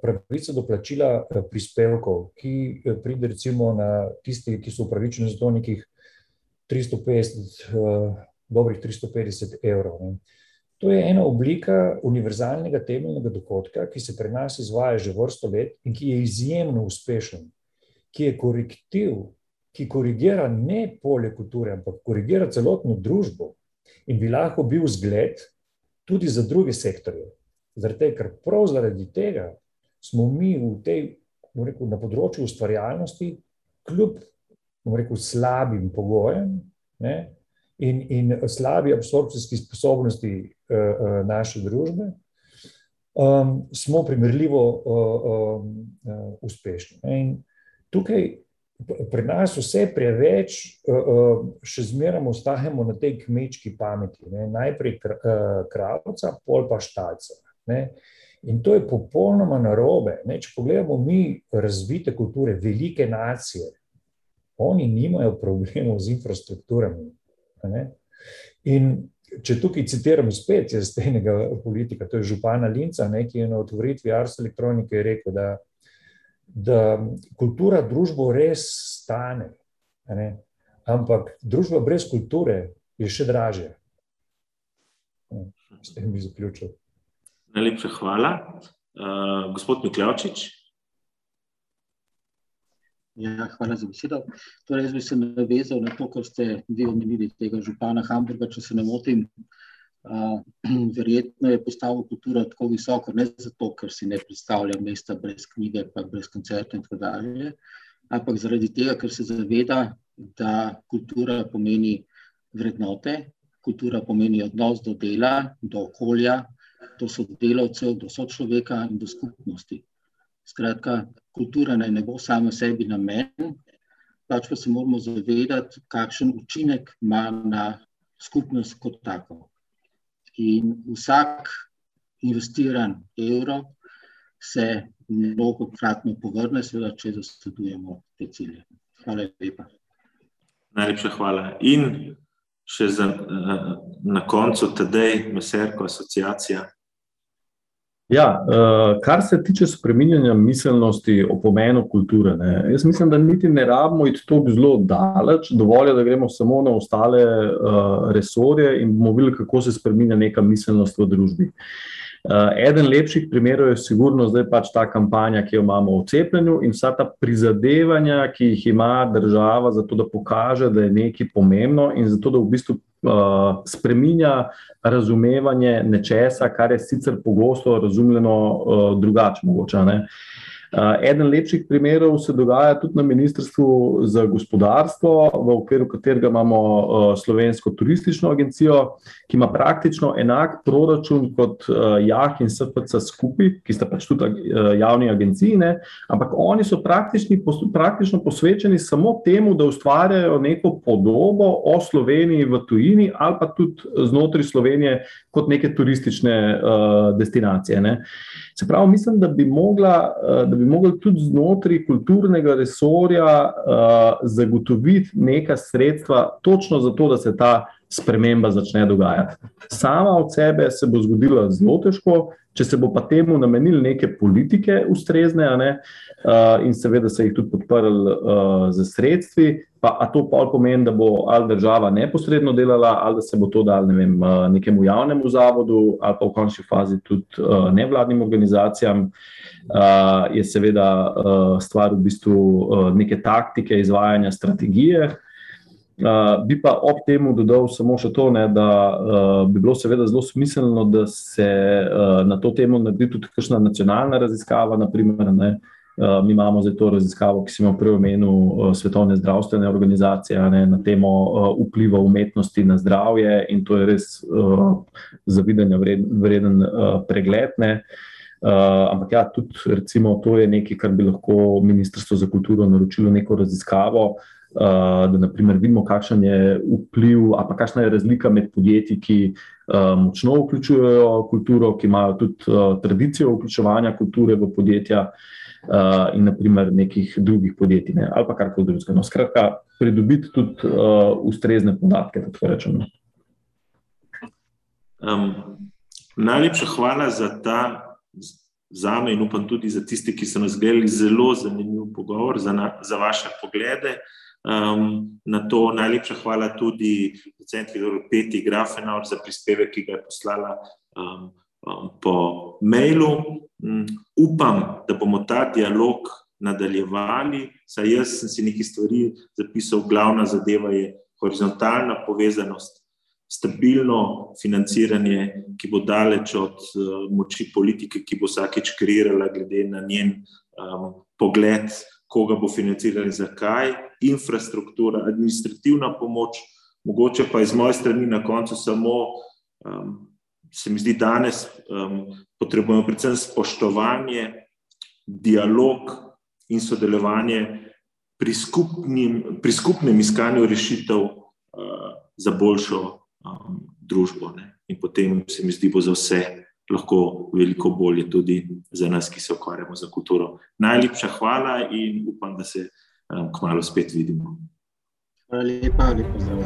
pravice do plačila prispevkov, ki pride recimo na tisti, ki so upravičeni za to nekih 350, dobrih 350 evrov. To je ena oblika univerzalnega temeljnega dohodka, ki se pri nas izvaja že vrsto let in ki je izjemno uspešen, ki je korektiv, ki korigira ne polje kulture, ampak korigira celotno družbo in bi lahko bil zgled tudi za druge sektorje. Zaradi tega, ker prav zaradi tega smo mi v tej, rekel, na področju ustvarjalnosti, kljub rekel, slabim pogojem, ne, in, in slabi absorpcijski sposobnosti uh, uh, naše družbe, um, smo primerljivo uh, uh, uh, uspešni. In tukaj pri nas vse preveč, še zmeraj ostajamo na tej kmečki pameti. Ne? Najprej kravca, pol pa štalca. In to je popolnoma narobe. Ne? Če pogledamo mi razvite kulture, velike nacije, oni nimajo problemov z infrastrukturami. Ne? In če tukaj citiram spet iz tega politika, to je župana Linca, ne, ki je na otvoritvi Ars elektronike rekel, da da kultura družbo res stane. Ne? Ampak družba brez kulture je še dražja. S tem bi zaključil. Najlepša hvala. Uh, gospod Miklevčič. Ja, hvala za besedo. Torej, jaz bi se navezal na to, kar ste vi omenili, tega župana Hamburga, če se ne motim. Uh, verjetno je postavil kulturo tako visoko, ne zato, ker si ne predstavlja mesta brez knjige, pa brez koncerta in tako dalje, ampak zaradi tega, ker se zaveda, da kultura pomeni vrednote, kultura pomeni odnos do dela, do okolja, do sodelavcev, do sočloveka in do skupnosti. Skratka, kultura naj ne bo sama sebi namen, pač pa se moramo zavedati, kakšen učinek ima na skupnost kot tako in vsak investiran evro se mnogo kratno povrne, seveda, če zasledujemo te cilje. Hvala lepa. Najlepša hvala. In še za, na koncu, Tadej Meserko, asociacija. Ja, uh, kar se tiče spreminjanja miselnosti o pomenu kulture, ne, jaz mislim, da niti ne rabimo iti tako zelo daleč, dovolj je, da gremo samo na ostale uh, resorje in bomo videli, kako se spreminja neka miselnost v družbi. Uh, eden lepših primerov je sigurno zdaj pač ta kampanja, ki jo imamo o cepljenju in vsa ta prizadevanja, ki jih ima država za to, da pokaže, da je nekaj pomembno in za to, da v bistvu uh, spreminja razumevanje nečesa, kar je sicer pogosto razumljeno uh, drugače. Mogoče, uh, eden lepših primerov se dogaja tudi na Ministrstvu za gospodarstvo, v okviru katerega imamo Slovensko turistično agencijo, ki ima praktično enak proračun kot JAH in SPC skupaj, ki sta pač tudi javni agenciji, ne? ampak oni so praktično posvečeni samo temu, da ustvarjajo neko podobo o Sloveniji v tujini ali pa tudi znotraj Slovenije kot neke turistične destinacije. Ne? Se pravi, mislim, da bi mogla. Uh, da bi mogli tudi znotraj kulturnega resorja uh, zagotoviti neka sredstva, točno zato, da se ta sprememba začne dogajati. Sama od sebe se bo zgodila zelo težko, če se bo pa temu namenili neke politike ustrezne, ne, uh, in seveda se jih tudi podprli uh, z sredstvi. Pa, a to pa pomeni, da bo ali država neposredno delala, ali da se bo to dal ne vem, nekemu javnemu zavodu, ali pa v končni fazi tudi uh, nevladnim organizacijam. Uh, uh, je seveda uh, stvar v bistvu uh, neke taktike izvajanja strategije. Uh, bi pa ob temu dodal samo še to, ne, da uh, bi bilo seveda zelo smiselno, da se uh, na to temo naredi tudi kakšna nacionalna raziskava. Naprimer, ne, uh, mi imamo zdaj to raziskavo, ki sem jo prej omenil, uh, Svetovne zdravstvene organizacije ne, na temo uh, vpliva umetnosti na zdravje in to je res uh, zavidanja vreden, vreden uh, pregled. Ne. Uh, ampak ja, tudi recimo, to je nekaj, kar bi lahko Ministrstvo za kulturo naročilo neko raziskavo, uh, da naprimer, vidimo, kakšen je vpliv, ali kakšna je razlika med podjetji, ki uh, močno vključujejo kulturo, ki imajo tudi uh, tradicijo vključevanja kulture v podjetja. Uh, in naprimer nekih drugih podjetij, ne, ali pa kar koli drugega. No, skratka, pridobiti tudi uh, ustrezne podatke, tako rečemo. Um, najlepša hvala za ta za me in upam tudi za tiste, ki so nas gledali, zelo zanimiv pogovor za, na, za vaše poglede. Um, na to najlepša hvala tudi docentki Peti Grafenauer za prispevek, ki ga je poslala um, um, po mailu. Um, upam, da bomo ta dialog nadaljevali, saj jaz sem si nekaj stvari zapisal, glavna zadeva je horizontalna povezanost stabilno financiranje, ki bo daleč od uh, moči politike, ki bo vsakeč kreirala, glede na njen um, pogled, koga bo financirala in zakaj, infrastruktura, administrativna pomoč, mogoče pa iz moje strani na koncu samo, um, se mi zdi, danes um, potrebujemo predvsem spoštovanje, dialog in sodelovanje pri, skupnim, pri skupnem iskanju rešitev uh, za boljšo um, družbo. Ne. In potem se mi zdi, bo za vse lahko veliko bolje, tudi za nas, ki se ukvarjamo z kulturo. Najlepša hvala in upam, da se um, kmalo spet vidimo. Hvala lepa, lepo zdrav.